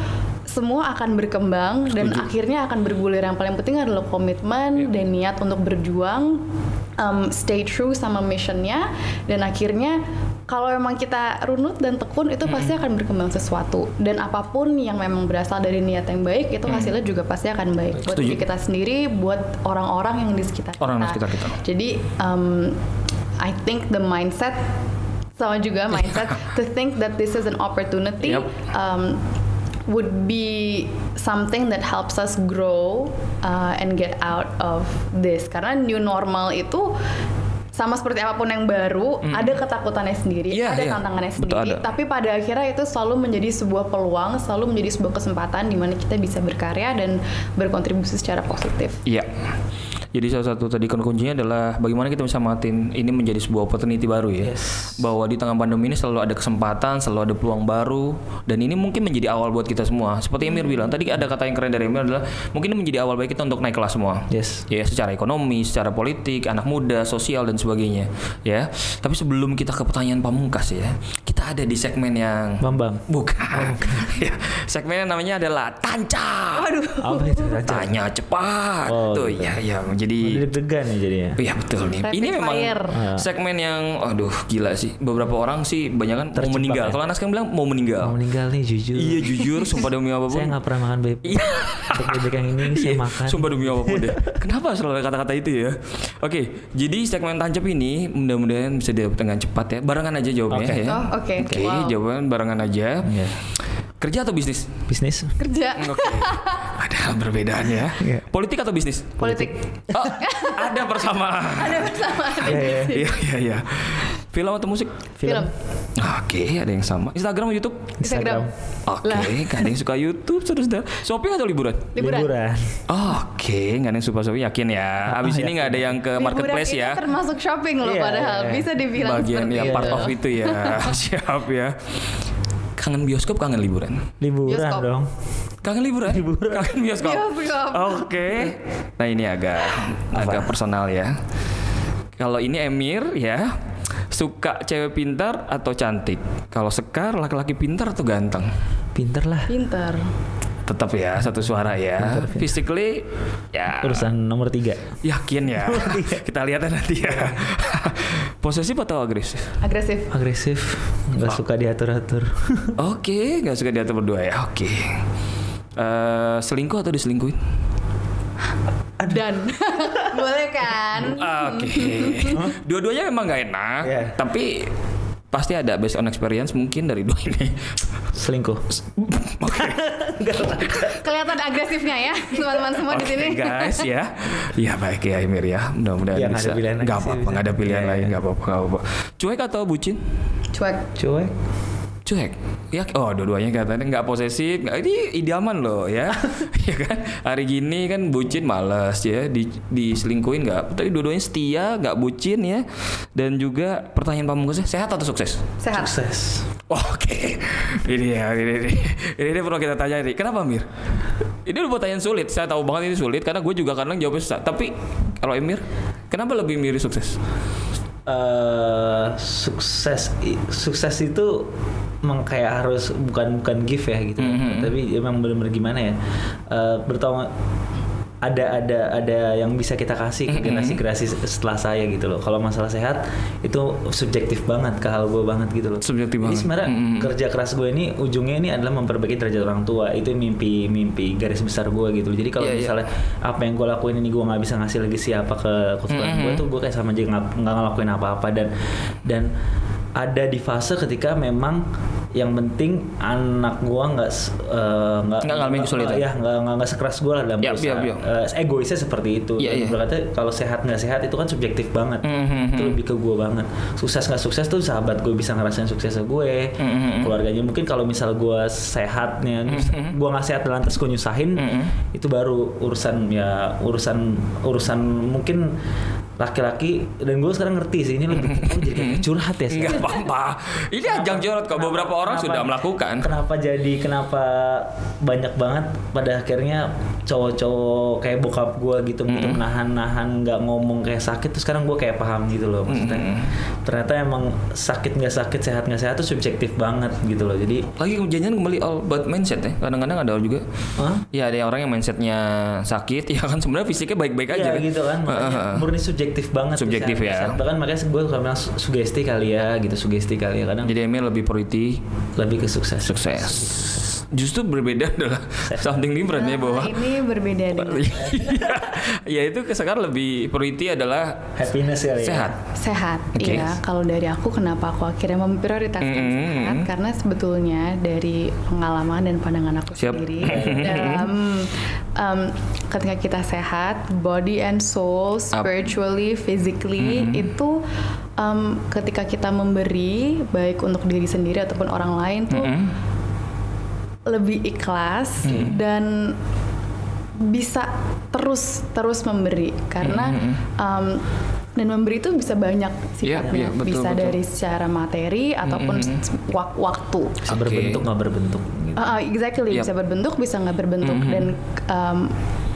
semua akan berkembang dan Setuju. akhirnya akan bergulir. Yang paling penting adalah komitmen Ya. dan niat untuk berjuang, um, stay true sama missionnya dan akhirnya kalau memang kita runut dan tekun itu pasti akan berkembang sesuatu dan apa pun yang memang berasal dari niat yang baik itu hasilnya juga pasti akan baik buat Setuju. diri kita sendiri, buat orang-orang yang di sekitar Orang kita. sekitar kita. Jadi um, I think the mindset sama juga mindset to think that this is an opportunity Yep. um, would be something that helps us grow uh, and get out of this karena new normal itu sama seperti apa pun yang baru ada ketakutannya sendiri Iya, ada iya. tantangannya Betul, sendiri ada. tapi pada akhirnya itu selalu menjadi sebuah peluang selalu menjadi sebuah kesempatan di mana kita bisa berkarya dan berkontribusi secara positif Iya. Jadi salah satu tadi kuncinya adalah bagaimana kita bisa matiin ini menjadi sebuah opportunity baru ya. Yes. Bahwa di tengah pandemi ini selalu ada kesempatan, selalu ada peluang baru dan ini mungkin menjadi awal buat kita semua. Seperti Emir bilang tadi ada kata yang keren dari Emir adalah mungkin ini menjadi awal baik kita untuk naik kelas semua. Yes. Ya, secara ekonomi, secara politik, anak muda, sosial dan sebagainya, ya. Tapi sebelum kita ke pertanyaan pamungkas ya, kita ada di segmen yang Bambang. bukan. ya, segmen yang namanya adalah tancap. Waduh. Apa itu? Tanya cepat. Oh, Tuh, gitu. ya, ya. Jadi Deg-degan ya jadinya. Iya betul nih. Rapid ini memang fire. Ah. segmen yang, aduh gila sih. Beberapa orang sih banyak kan mau meninggal. ya? Kalau anak sekarang bilang mau meninggal. Mau meninggal nih jujur. Iya jujur, sumpah demi apa pun. Saya nggak pernah makan bebek. Iya. Untuk bebek yang ini saya Iya, makan. Sumpah demi apa pun deh. Kenapa selalu kata-kata itu ya? Oke, jadi segmen tancap ini mudah-mudahan bisa dijawab dengan cepat ya. Barengan aja jawabnya Oke. ya. Oh, oke. Oke, Wow. jawaban barengan aja. Iya. Kerja atau bisnis? Bisnis. kerja Oke. Ada perbedaan ya. Iya. Politik atau bisnis? politik Oh, ada persamaan. ada persamaan Iya, iya. Iya, iya. Film atau musik? film Oke, ada yang sama. Instagram atau YouTube? Instagram Oke, Lah. nggak ada yang suka YouTube, saudara. Shopping atau liburan? liburan, Oke, nggak ada yang suka shopping, yakin ya. Abis ini nggak ada yang ke marketplace liburan ya. termasuk shopping loh Iya, padahal iya. bisa dibilang Bagian ya itu. part of itu ya. Siap ya. Kangen bioskop, kangen liburan. Liburan Bioskop. dong. Kangen liburan? Kangen bioskop. Bioskop. Oke. Nah ini agak agak personal ya. Kalau ini Emir ya suka cewek pintar atau cantik? Kalau Sekar laki-laki pintar atau ganteng? Pinter lah. pintar Tetap ya satu suara ya. Physically ya Urusan nomor tiga. yakin ya. Kita lihat nanti ya. Posesif atau agresif? agresif Agresif. Nggak suka diatur-atur. Oke, nggak suka diatur berdua ya. Oke. Eh, selingkuh atau diselingkuhin? dan boleh kan Oke. Dua-duanya memang nggak enak, Iya. tapi pasti ada based on experience mungkin dari dua ini. Selingkuh. Oke. kelihatan agresifnya ya teman-teman semua di Oke, sini guys ya. Ya baik ya Emir ya. Mudah-mudahan Ya, bisa. Nggak apa-apa, nggak ada pilihan Iya, lain, iya. nggak apa-apa, nggak apa-apa. Cuek atau bucin? cuek Cuek. Cuek. Ya, oh dua-duanya katanya nggak posesif. Nggak, ini idaman loh ya. ya kan? Hari gini kan bucin males ya. Di, diselingkuhin nggak. Tapi dua-duanya setia, nggak bucin ya. Dan juga pertanyaan pamungkasnya sehat atau sukses? sehat Sukses. Oke, ini ya, ini, ini, ini, ini perlu kita tanya nih. Kenapa Mir? Ini udah pertanyaan sulit. Saya tahu banget ini sulit karena gue juga kadang jawabnya susah. Tapi kalau Emir, kenapa lebih milih sukses? eh sukses sukses itu emang kayak harus bukan bukan gift ya gitu Mhm. tapi emang benar-benar gimana ya Eh bertahun ada ada ada yang bisa kita kasih ke generasi-generasi setelah saya gitu loh. Kalau masalah sehat itu subjektif banget ke hal gue banget gitu loh. Subjektif Jadi banget. sebenarnya Mm-mm. kerja keras gue ini ujungnya ini adalah memperbaiki derajat orang tua. Itu mimpi mimpi garis besar gue gitu. Jadi kalau Iya, iya. misalnya apa yang gue lakuin ini gue nggak bisa ngasih lagi siapa ke keturunan gue Mm-mm. tuh gue kayak sama aja nggak nggak ngelakuin apa-apa dan dan ada di fase ketika memang yang penting anak gua nggak eh, nggak Nggak ngalamin kesulitan. ya nggak nggak nggak sekeras gua lah dalam berusaha. yap, yap. Eh, egoisnya seperti itu Dan iya. berkata kalau sehat nggak sehat itu kan subjektif banget Mhm, itu lebih ke gua banget sukses nggak sukses tuh sahabat gue bisa ngerasain suksesnya gue Mhm. keluarganya mungkin kalau misal gua sehatnya Mhm. gua nggak sehat lantas gue nyusahin itu baru urusan ya urusan urusan mungkin laki-laki dan gue sekarang ngerti sih ini lebih oh, jadi kayak curhat ya sekarang. apa-apa. Ini ajang jorot kok. Beberapa orang Kenapa- sudah melakukan. Kenapa jadi kenapa banyak banget pada akhirnya cowok-cowok kayak bokap gue gitu gitu menahan-nahan nggak ngomong kayak sakit terus sekarang gue kayak paham gitu loh maksudnya ternyata emang sakit nggak sakit sehat nggak sehat tuh subjektif banget gitu loh jadi Lagi janjian kembali all about mindset ya. Kadang-kadang ada juga. Hah? Ya ada orang yang mindsetnya sakit, ya kan sebenarnya fisiknya baik-baik aja. Iya gitu kan Heeh. murni subjektif banget sih, Subjektif ya. bahkan makanya gue suka bilang su- sugesti kali ya gitu sugesti kali ya kadang Jadi Emil lebih priority lebih ke sukses sukses. Justru berbeda adalah something different ya bahwa Nah, ini berbeda dengan ya itu sekarang lebih priority adalah happiness kali ya sehat. sehat. Oke. Iya, kalau dari aku kenapa aku akhirnya memprioritaskan Mm-mm. sehat karena sebetulnya dari pengalaman dan pandangan aku Siap. sendiri dalam um, ketika kita sehat, body and soul, spiritually, physically itu um, ketika kita memberi baik untuk diri sendiri ataupun orang lain tuh Mm-mm. lebih ikhlas dan bisa terus terus memberi. Karena um, dan memberi itu bisa banyak sifatnya iya, betul, bisa betul. dari secara materi ataupun wak- waktu Bisa Oke. berbentuk nggak berbentuk ah, exactly Yap. bisa berbentuk bisa nggak berbentuk dan um,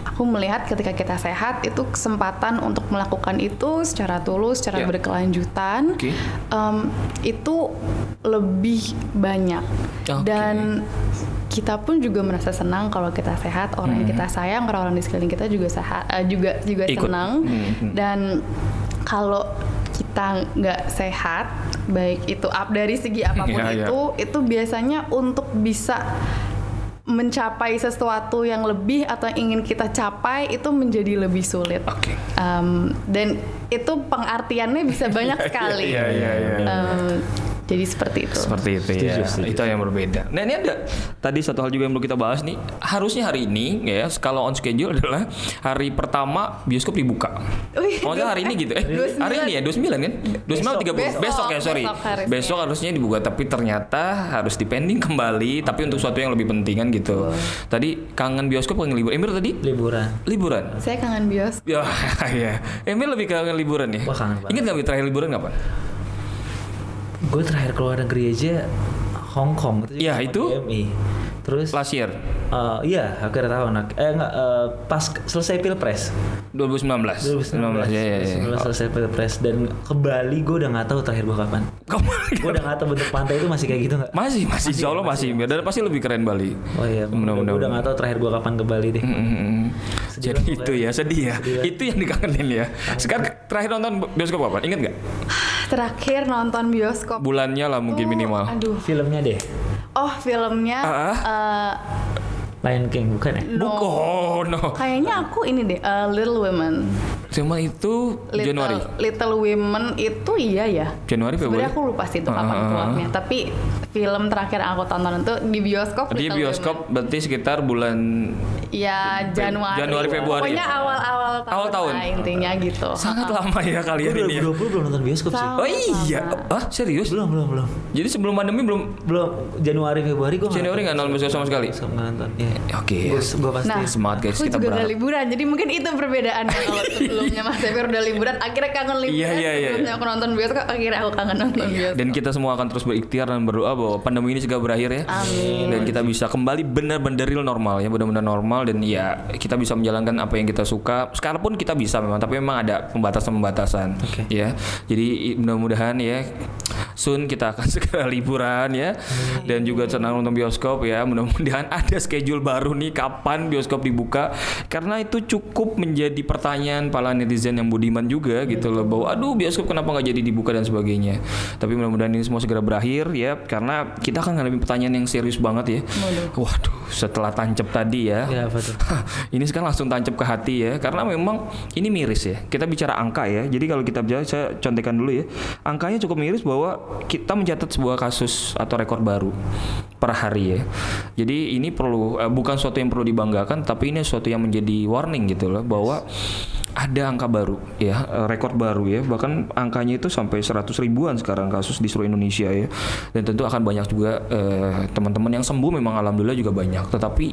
aku melihat ketika kita sehat itu kesempatan untuk melakukan itu secara tulus secara Yap. berkelanjutan Oke. um, itu lebih banyak Oke. dan kita pun juga merasa senang kalau kita sehat orang yang kita sayang orang-orang di sekeliling kita juga sehat eh, juga juga Ikut. senang Mhm. dan kalau kita nggak sehat baik itu up dari segi apa pun Iya, iya. itu itu biasanya untuk bisa mencapai sesuatu yang lebih atau yang ingin kita capai itu menjadi lebih sulit Oke. Um, dan itu pengartiannya bisa banyak sekali Iya, iya, iya. Um, jadi seperti itu Seperti itu ya. Setuju, setuju. Itu yang berbeda. Nah ini ada tadi satu hal juga yang perlu kita bahas nih. Harusnya hari ini ya kalau on schedule adalah hari pertama bioskop dibuka. Oh enggak hari ini gitu. Eh 29. hari ini ya 29 kan? 29 atau 30? Besok, Besok, ya sorry. besok harusnya. Besok harusnya dibuka tapi ternyata harus dipending kembali tapi untuk sesuatu yang lebih penting kan gitu. Tadi kangen bioskop kangen libur. Emir tadi liburan liburan. saya kangen bios Ya, ya. Emil lebih kangen liburan ya. Wah, kangen banget. Ingat nggak terakhir liburan kapan? Gue terakhir keluar negeri aja Hong Kong itu Iya, sama itu? GMI. terus Last year, eh, iya akhir tahun eh enggak eh, pas selesai pilpres 2019. 2019 ya, ya, ya. 2019 selesai pilpres dan ke Bali gue udah nggak tahu terakhir gue kapan gue udah nggak tahu bentuk pantai itu masih kayak gitu nggak masih, masih, insya Allah masih, dan pasti lebih keren Bali. oh iya gue udah nggak tahu terakhir gue kapan ke Bali deh Mm-mm. Sedih Jadi itu ya sedih ya. Sedih. Itu yang dikangenin ya. Sekarang terakhir nonton bioskop kapan? Ingat nggak? Terakhir nonton bioskop Bulannya lah mungkin tuh, minimal. aduh filmnya deh oh filmnya Ah, eh, Lion King bukan ya no. Bukan, oh, no. kayaknya aku ini deh eh, Little Women Cuma itu Little, Januari. Little Women itu iya ya Januari Februari. Sebenarnya aku lupa sih itu kapan ah. keluarnya. Tapi film terakhir yang aku tonton itu di bioskop. Di Little bioskop Women. berarti sekitar bulan Ya Januari. Januari, Februari. Pokoknya awal-awal tahun. Awal tahun. lah intinya gitu. sangat ah. lama ya gue kalian ini. ya. 2020 belum nonton bioskop sih Sama. Oh iya, ah serius? belum belum belum Jadi sebelum pandemi belum belum Januari Februari gue Januari nggak nonton bioskop sama sekali? nggak nonton ya Oke. gue pasti Nah, Semangat guys, aku kita juga berharap. udah liburan, jadi mungkin itu perbedaannya kalau sebelumnya Mas Ever udah liburan, akhirnya kangen liburan. Iya, iya, iya. Sebelumnya aku nonton bioskop, akhirnya aku kangen nonton bioskop. Dan kita semua akan terus berikhtiar dan berdoa bahwa pandemi ini segera berakhir ya. Amin. Dan kita bisa kembali benar-benar real normal ya, benar-benar normal dan ya kita bisa menjalankan apa yang kita suka. Sekarang pun kita bisa memang, tapi memang ada pembatasan-pembatasan Oke. ya. Jadi mudah-mudahan ya soon kita akan segera liburan ya dan juga senang nonton bioskop ya. Mudah-mudahan ada schedule baru nih kapan bioskop dibuka karena itu cukup menjadi pertanyaan para netizen yang budiman juga gitu loh bahwa aduh bioskop kenapa nggak jadi dibuka dan sebagainya. Tapi mudah-mudahan ini semua segera berakhir ya karena kita akan ngalamin pertanyaan yang serius banget ya. Waduh, setelah tancap tadi ya. Ya, betul. ini sekarang langsung tancap ke hati ya, karena memang ini miris ya. Kita bicara angka ya. Jadi kalau kita bicara, saya contekan dulu ya. Angkanya cukup miris bahwa kita mencatat sebuah kasus atau rekor baru per hari ya. Jadi ini perlu eh, bukan suatu yang perlu dibanggakan, tapi ini suatu yang menjadi warning gitu loh bahwa ada angka baru ya eh, rekor baru ya. Bahkan angkanya itu sampai 100 ribuan sekarang kasus di seluruh Indonesia ya. Dan tentu akan banyak juga eh, teman-teman yang sembuh memang alhamdulillah juga banyak. Tetapi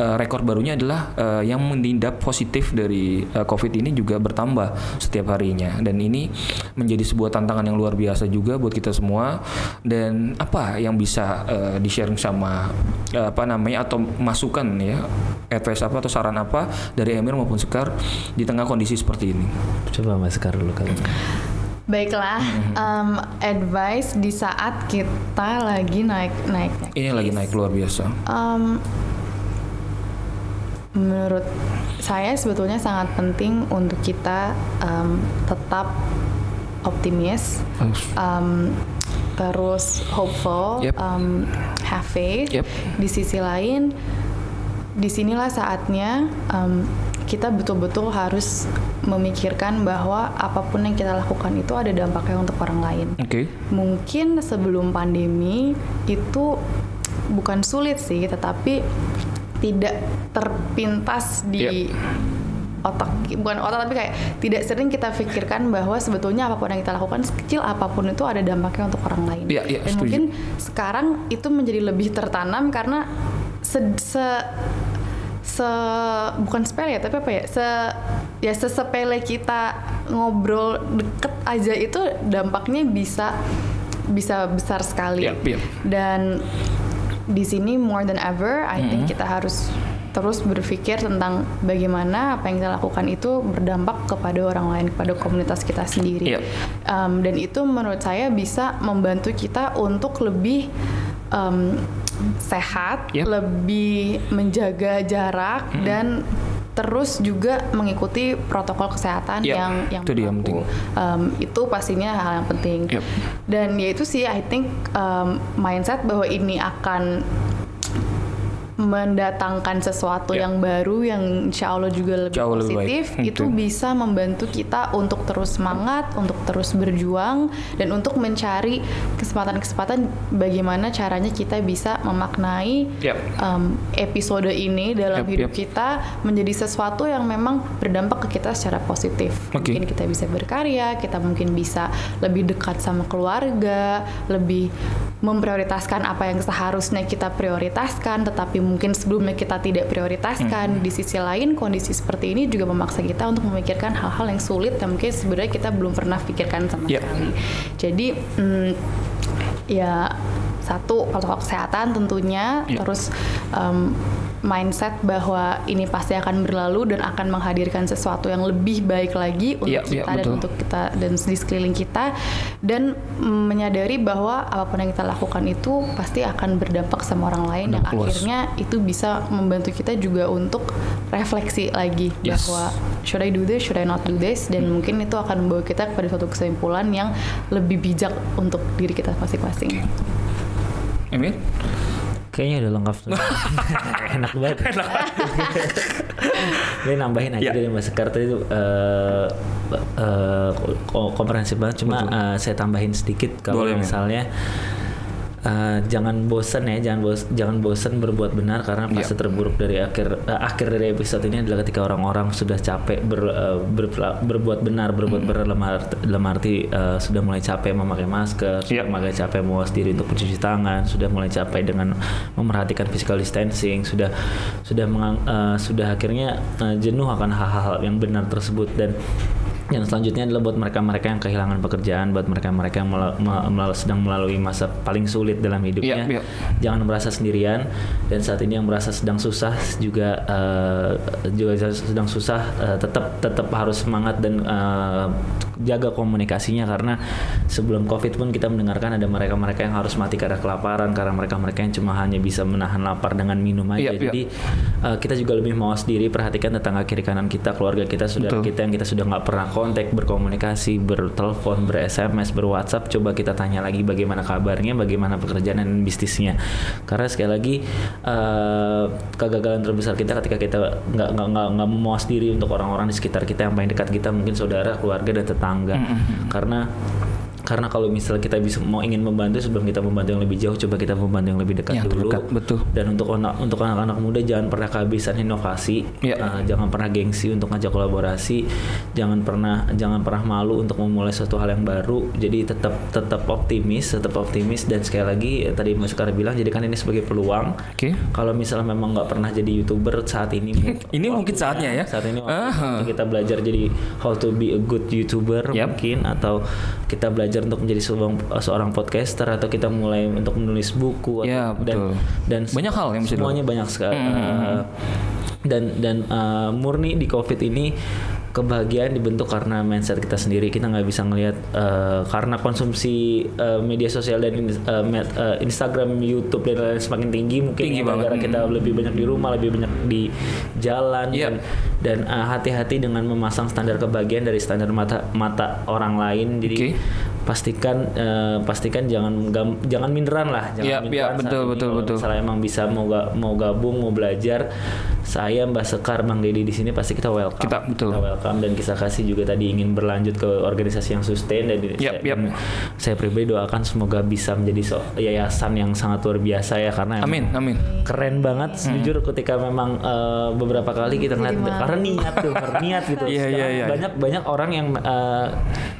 eh, rekor barunya adalah eh, yang menindak positif dari eh, COVID ini juga bertambah setiap harinya. Dan ini menjadi sebuah tantangan yang luar biasa juga buat kita semua. Dan apa yang bisa eh, di sharing sama eh, apa namanya atau masukan ya advice apa atau saran apa dari Emir maupun Sekar di tengah kondisi seperti ini. Coba Mas Sekar dulu kali. Baiklah, um, advice di saat kita lagi naik naik. Ini lagi naik luar biasa. Um, menurut saya sebetulnya sangat penting untuk kita um, tetap optimis, um, terus hopeful, Yep. um, have faith. Yep. Di sisi lain, di sinilah saatnya um, kita betul-betul harus memikirkan bahwa apa pun yang kita lakukan itu ada dampaknya untuk orang lain Oke. mungkin sebelum pandemi itu bukan sulit sih, tetapi tidak terpintas di otak, bukan otak tapi kayak tidak sering kita pikirkan bahwa sebetulnya apa pun yang kita lakukan sekecil apa pun itu ada dampaknya untuk orang lain. Iya, iya, Dan setuju. mungkin sekarang itu menjadi lebih tertanam karena se, se- se- bukan sepele ya tapi apa ya se ya sesepele kita ngobrol deket aja itu dampaknya bisa bisa besar sekali Yap, yap. dan di sini more than ever I think Mm-hmm. kita harus terus berpikir tentang bagaimana apa yang kita lakukan itu berdampak kepada orang lain kepada komunitas kita sendiri Yap. Um, dan itu menurut saya bisa membantu kita untuk lebih um, sehat, Yap. lebih menjaga jarak dan terus juga mengikuti protokol kesehatan Yap, yang yang itu dia yang penting. Um, itu pastinya hal yang penting. Yap. Dan ya itu sih I think um, mindset bahwa ini akan mendatangkan sesuatu Ya. yang baru yang insya Allah juga lebih Jauh lebih baik. positif itu bisa membantu kita untuk terus semangat, untuk terus berjuang dan untuk mencari kesempatan-kesempatan bagaimana caranya kita bisa memaknai Yap. um, episode ini dalam Yap, hidup yap. kita menjadi sesuatu yang memang berdampak ke kita secara positif. Oke. Mungkin kita bisa berkarya, kita mungkin bisa lebih dekat sama keluarga, lebih memprioritaskan apa yang seharusnya kita prioritaskan, tetapi mungkin sebelumnya kita tidak prioritaskan. Di sisi lain, kondisi seperti ini juga memaksa kita untuk memikirkan hal-hal yang sulit yang mungkin sebenarnya kita belum pernah pikirkan sama Yep. sekali. Jadi, mm, ya satu protokol kesehatan tentunya, Yep. terus um, mindset bahwa ini pasti akan berlalu dan akan menghadirkan sesuatu yang lebih baik lagi untuk Iya, iya, kita dan betul. untuk kita dan di sekeliling kita dan mm, menyadari bahwa apa pun yang kita lakukan itu pasti akan berdampak sama orang lain yang luas. akhirnya itu bisa membantu kita juga untuk refleksi lagi Yes. bahwa should I do this, should I not do this dan mungkin itu akan membawa kita kepada suatu kesimpulan yang lebih bijak untuk diri kita masing-masing. Emir? Kayaknya udah lengkap tuh. Enak banget. Enak Ini nambahin aja Ya. dari Mas Sekar tadi itu eh, eh, ko- komprehensif banget. Cuma eh, saya tambahin sedikit kalau Boleh, misalnya eh, jangan bosen ya, jangan bos, jangan bosen berbuat benar karena fase Ya. terburuk dari akhir eh, akhir dari episode ini adalah ketika orang-orang sudah capek ber, eh, berpela- berbuat benar, berbuat Hmm. benar dalam arti, dalam arti, eh, sudah mulai capek memakai masker, sudah Ya. mulai capek mawas diri untuk mencuci tangan, sudah mulai capek dengan memerhatikan physical distancing, sudah sudah mengang- eh, sudah akhirnya eh, jenuh akan hal-hal yang benar tersebut dan yang selanjutnya adalah buat mereka-mereka yang kehilangan pekerjaan, buat mereka-mereka yang mela- me- melal- sedang melalui masa paling sulit dalam hidupnya, Iya, iya. jangan merasa sendirian. Dan saat ini yang merasa sedang susah juga eh, juga sedang susah, eh, tetap tetap harus semangat dan eh, jaga komunikasinya karena sebelum covid pun kita mendengarkan ada mereka-mereka yang harus mati karena kelaparan karena mereka-mereka yang cuma hanya bisa menahan lapar dengan minum aja Iya, iya. jadi uh, kita juga lebih mawas diri perhatikan tetangga kiri kanan kita keluarga kita saudara Betul. kita yang kita sudah nggak pernah kontak berkomunikasi bertelepon ber SMS ber WhatsApp coba kita tanya lagi bagaimana kabarnya bagaimana pekerjaan dan bisnisnya karena sekali lagi uh, kegagalan terbesar kita ketika kita nggak nggak nggak nggak memuas diri untuk orang-orang di sekitar kita yang paling dekat kita mungkin saudara keluarga dan tetangga karena karena kalau misalnya kita bisa mau ingin membantu sebelum kita membantu yang lebih jauh coba kita membantu yang lebih dekat Yang dulu terdekat, betul. dan untuk anak untuk anak-anak muda jangan pernah kehabisan inovasi Iya. Uh, jangan pernah gengsi untuk ngajak kolaborasi jangan pernah jangan pernah malu untuk memulai suatu hal yang baru jadi tetap tetap optimis tetap optimis dan sekali lagi eh, tadi Mas Sekar bilang jadikan ini sebagai peluang Oke. kalau misalnya memang nggak pernah jadi youtuber saat ini Ini mungkin saatnya ya. saat ini waktu Ah. kita belajar jadi how to be a good youtuber Yap. mungkin atau kita belajar untuk menjadi seorang, seorang podcaster atau kita mulai untuk menulis buku atau- Ya, betul. dan dan Banyak hal yang bisa semuanya banyak sekali. Hmm, Uh, dan dan uh, murni di covid ini kebahagiaan dibentuk karena mindset kita sendiri. Kita nggak bisa ngelihat uh, karena konsumsi uh, media sosial dan uh, med- uh, Instagram YouTube dan lain-lain semakin tinggi mungkin Tinggi gara-gara kita lebih banyak di rumah lebih banyak di jalan Iya. dan dan uh, hati-hati dengan memasang standar kebahagiaan dari standar mata mata orang lain. Jadi Oke. Pastikan eh, pastikan jangan gam- jangan minderan lah jangan Iya, iya, minderan saat betul, betul, betul. misalnya emang bisa mau ga- mau gabung mau belajar saya Mbak Sekar Bang Dedi di sini pasti kita welcome Kita, betul. welcome dan kisah kasih juga tadi ingin berlanjut ke organisasi yang sustain dan Yap, saya, dan saya pribadi doakan semoga bisa menjadi so- yayasan yang sangat luar biasa ya karena Amin, amin. keren banget jujur ketika memang eh, beberapa kali kita ngeliat karena niat tuh niat gitu Sekarang iya, iya. banyak banyak orang yang eh,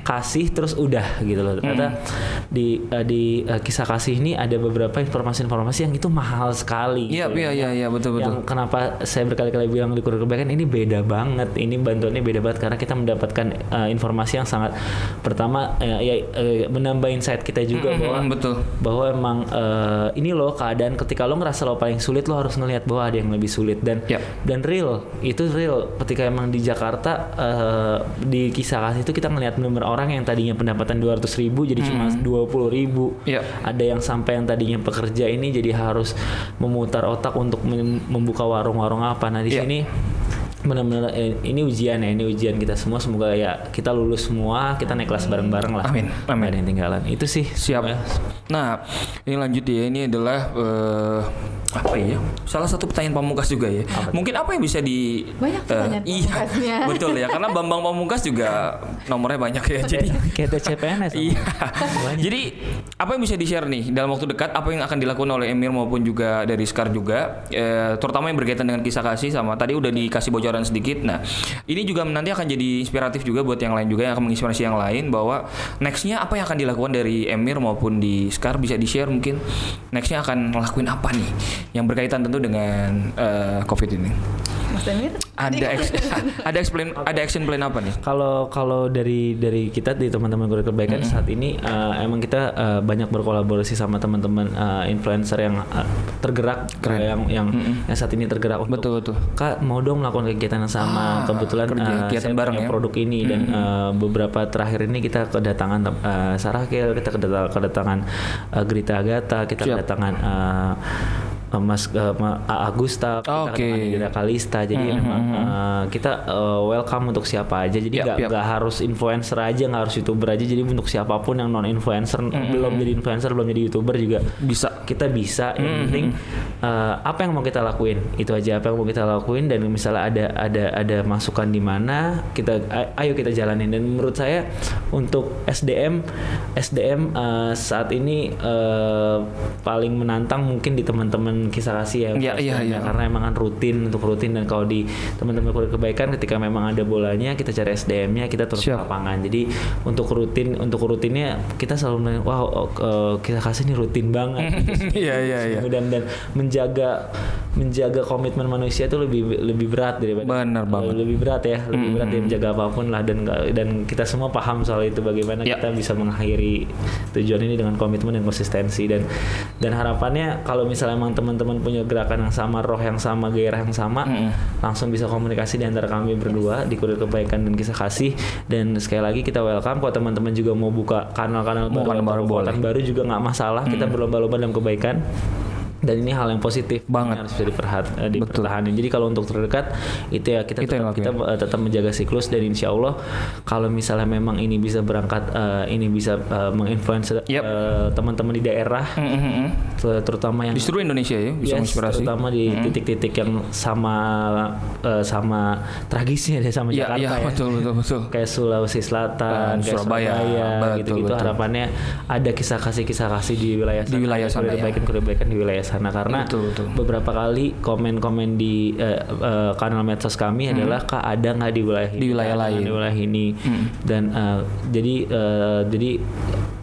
kasih terus udah gitu loh ternyata di eh, di eh, kisah kasih ini ada beberapa informasi-informasi yang itu mahal sekali Iya, gitu. iya, iya, iya, betul, betul. yang kenapa saya berkali-kali bilang di Kurir Kebaikan ini beda banget ini bantuannya beda banget karena kita mendapatkan eh, informasi yang sangat pertama eh, ya eh, menambah insight kita juga Mm, mm, bahwa mm, betul. bahwa emang eh, ini loh keadaan ketika lo ngerasa lo paling sulit lo harus ngelihat bahwa ada yang lebih sulit dan Yap. dan real itu real ketika emang di Jakarta eh, di kisah kasih itu kita ngelihat benar orang yang tadinya pendapatan 200 ribu jadi cuma 20 ribu Yap. ada yang sampai yang tadinya pekerja ini jadi harus memutar otak untuk mem- membuka warung-warung apa nah di Iya. sini benar-benar eh, ini ujian ya ini ujian kita semua semoga ya kita lulus semua kita naik kelas bareng-bareng lah Amin, amin. Ada yang tinggalan itu sih Siap. Ya. Nah, ini lanjut ya. Ini adalah eh, apa ya? Salah satu pertanyaan pamungkas juga ya. Mungkin apa yang bisa di Banyak pertanyaan Iya, pamungkasnya. betul ya. Karena Bambang Pamungkas juga nomornya banyak ya. Jadi kayak TCPNS Iya. Jadi apa yang bisa di-share nih dalam waktu dekat apa yang akan dilakukan oleh Emir maupun juga dari Scar juga eh, terutama yang berkaitan dengan kisah kasih sama tadi udah dikasih bocoran sedikit. Nah, ini juga nanti akan jadi inspiratif juga buat yang lain juga yang akan menginspirasi yang lain bahwa nextnya apa yang akan dilakukan dari Emir maupun di Scar bisa di-share mungkin nextnya akan ngelakuin apa nih yang berkaitan tentu dengan eh, COVID ini. Emir? Ada ex- ada explain ada action plan apa nih? Kalau kalau dari dari kita di teman-teman Guru Kebaikan saat ini eh, emang kita eh, banyak berkolaborasi sama teman-teman eh, influencer yang eh, tergerak Keren. yang yang yang saat ini tergerak untuk Betul betul. Kak mau dong melakukan kegiatan yang sama. Ah, Kebetulan kerja, eh, kegiatan saya bareng ya. produk ini dan eh, beberapa terakhir ini kita kedatangan uh, Sarahkel, kita kedatangan, kedatangan eh, Grita Agatha, kita Siap. kedatangan eh, eh, Mas eh, Ma- A. Agusta, kita Oke. kedatangan Indira Kalista. Jadi Mm, mm, memang eh, kita eh, welcome untuk siapa aja. Jadi nggak yap. nggak harus influencer aja, nggak harus youtuber aja. Jadi untuk siapa pun yang non influencer, belum jadi influencer, belum jadi youtuber juga Bisa. kita bisa yang Mhm. penting uh, apa yang mau kita lakuin itu aja apa yang mau kita lakuin dan misalnya ada ada ada masukan di mana kita ayo kita jalanin dan menurut saya untuk SDM SDM uh, saat ini uh, paling menantang mungkin di teman-teman kisah kasih ya iya, SDM-nya. iya. karena emang kan rutin untuk rutin dan kalau di teman-teman kuliah kebaikan ketika memang ada bolanya kita cari SDM-nya kita terus ke Siap. lapangan jadi untuk rutin untuk rutinnya kita selalu bilang, wow oh, uh, kisah kasih ini rutin banget gitu Iya iya iya. dan dan menjaga menjaga komitmen manusia itu lebih lebih berat daripada Benar banget. lebih berat ya lebih berat dari menjaga apa pun lah dan dan kita semua paham soal itu bagaimana Ya. kita bisa mengakhiri tujuan ini dengan komitmen dan konsistensi dan dan harapannya kalau misalnya emang teman-teman punya gerakan yang sama, roh yang sama, gairah yang sama, langsung bisa komunikasi di antara kami berdua di kurir kebaikan dan kisah kasih. Dan sekali lagi kita welcome kalau teman-teman juga mau buka kanal-kanal baru, kanal baru baru juga nggak masalah. Kita berlomba-lomba dalam kebaikan. Dan ini hal yang positif Banget. Ini harus bisa diperhat, eh, dipertahankan. Jadi kalau untuk terdekat itu ya kita Itu yang tetap, kita eh, tetap menjaga siklus dan insya Allah kalau misalnya memang ini bisa berangkat eh, ini bisa eh, menginfluence Yap. eh, teman-teman di daerah Mm, mm, mm. ter- terutama yang Di seluruh Indonesia ya bisa Yes, menginspirasi. terutama di titik-titik yang sama eh, sama tragisnya deh sama Iya, Jakarta iya, ya. betul, betul, betul. Kayak Sulawesi Selatan, kayak Surabaya. Gitu-gitu betul. harapannya ada kisah kasih kisah kasih di wilayah Di wilayah sana, ya. kebaikan kebaikan di wilayah sana karena Betul, betul. beberapa kali komen-komen di eh, eh, kanal medsos kami adalah kak ada nggak di wilayah ini Di wilayah lain. di wilayah ini dan eh, jadi eh, jadi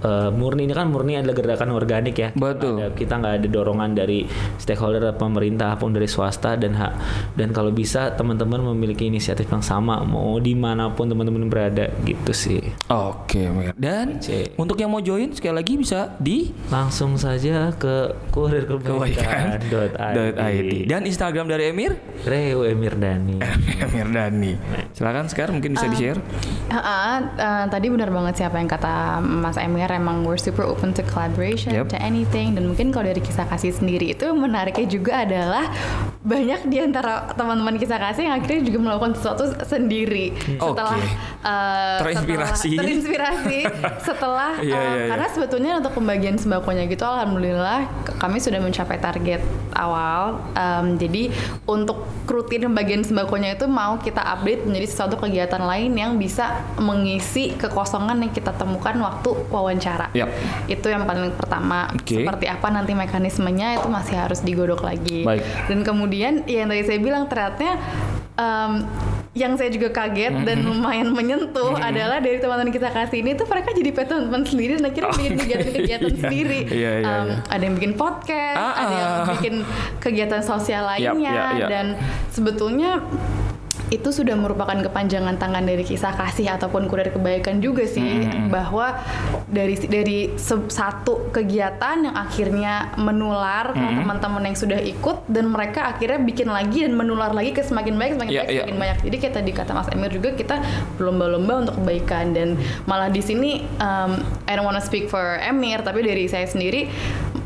eh, murni ini kan murni adalah gerakan organik ya Betul. Ada- kita nggak ada dorongan dari stakeholder pemerintah pun dari swasta dan hak dan kalau bisa teman-teman memiliki inisiatif yang sama mau di mana pun teman-teman berada gitu sih Oke, Mir. Dan untuk yang mau join sekali lagi bisa di langsung saja ke kurir kebaikan.id dan Instagram dari Emir Reo Emir Dani Emir Dani. Silakan sekarang mungkin bisa di-share. Uh, uh, tadi benar banget siapa yang kata Mas Emir emang we're super open to collaboration Yep. to anything dan mungkin kalau dari kisah kasih sendiri itu menariknya juga adalah banyak di antara teman-teman kisah kasih yang akhirnya juga melakukan sesuatu sendiri setelah Oke. uh, Terinspirasi. setelah, terinspirasi setelah uh, iya, iya. karena sebetulnya untuk pembagian sembakonya gitu alhamdulillah kami sudah mencapai target awal Um, jadi untuk rutin pembagian sembakonya itu mau kita update menjadi sesuatu kegiatan lain yang bisa mengisi kekosongan yang kita temukan waktu wawancara Yap. itu yang paling pertama Oke. seperti apa nanti mekanismenya itu masih harus digodok lagi Baik. dan kemudian ya yang tadi saya bilang ternyata um, yang saya juga kaget dan lumayan menyentuh adalah dari teman-teman kita kasih ini tuh mereka jadi teman-teman sendiri dan akhirnya bikin kegiatan-kegiatan sendiri. Iya, iya, Um, iya. Ada yang bikin podcast, Ah, ada yang ah. bikin kegiatan sosial lainnya yap, yap. dan sebetulnya itu sudah merupakan kepanjangan tangan dari kisah kasih ataupun kurir kebaikan juga sih. Bahwa dari dari satu kegiatan yang akhirnya menular ke teman-teman yang sudah ikut dan mereka akhirnya bikin lagi dan menular lagi ke semakin baik semakin Iya, baik iya. semakin banyak. Jadi kayak tadi kata Mas Emir juga kita berlomba-lomba untuk kebaikan. Dan malah di sini um, I don't wanna speak for Emir tapi dari saya sendiri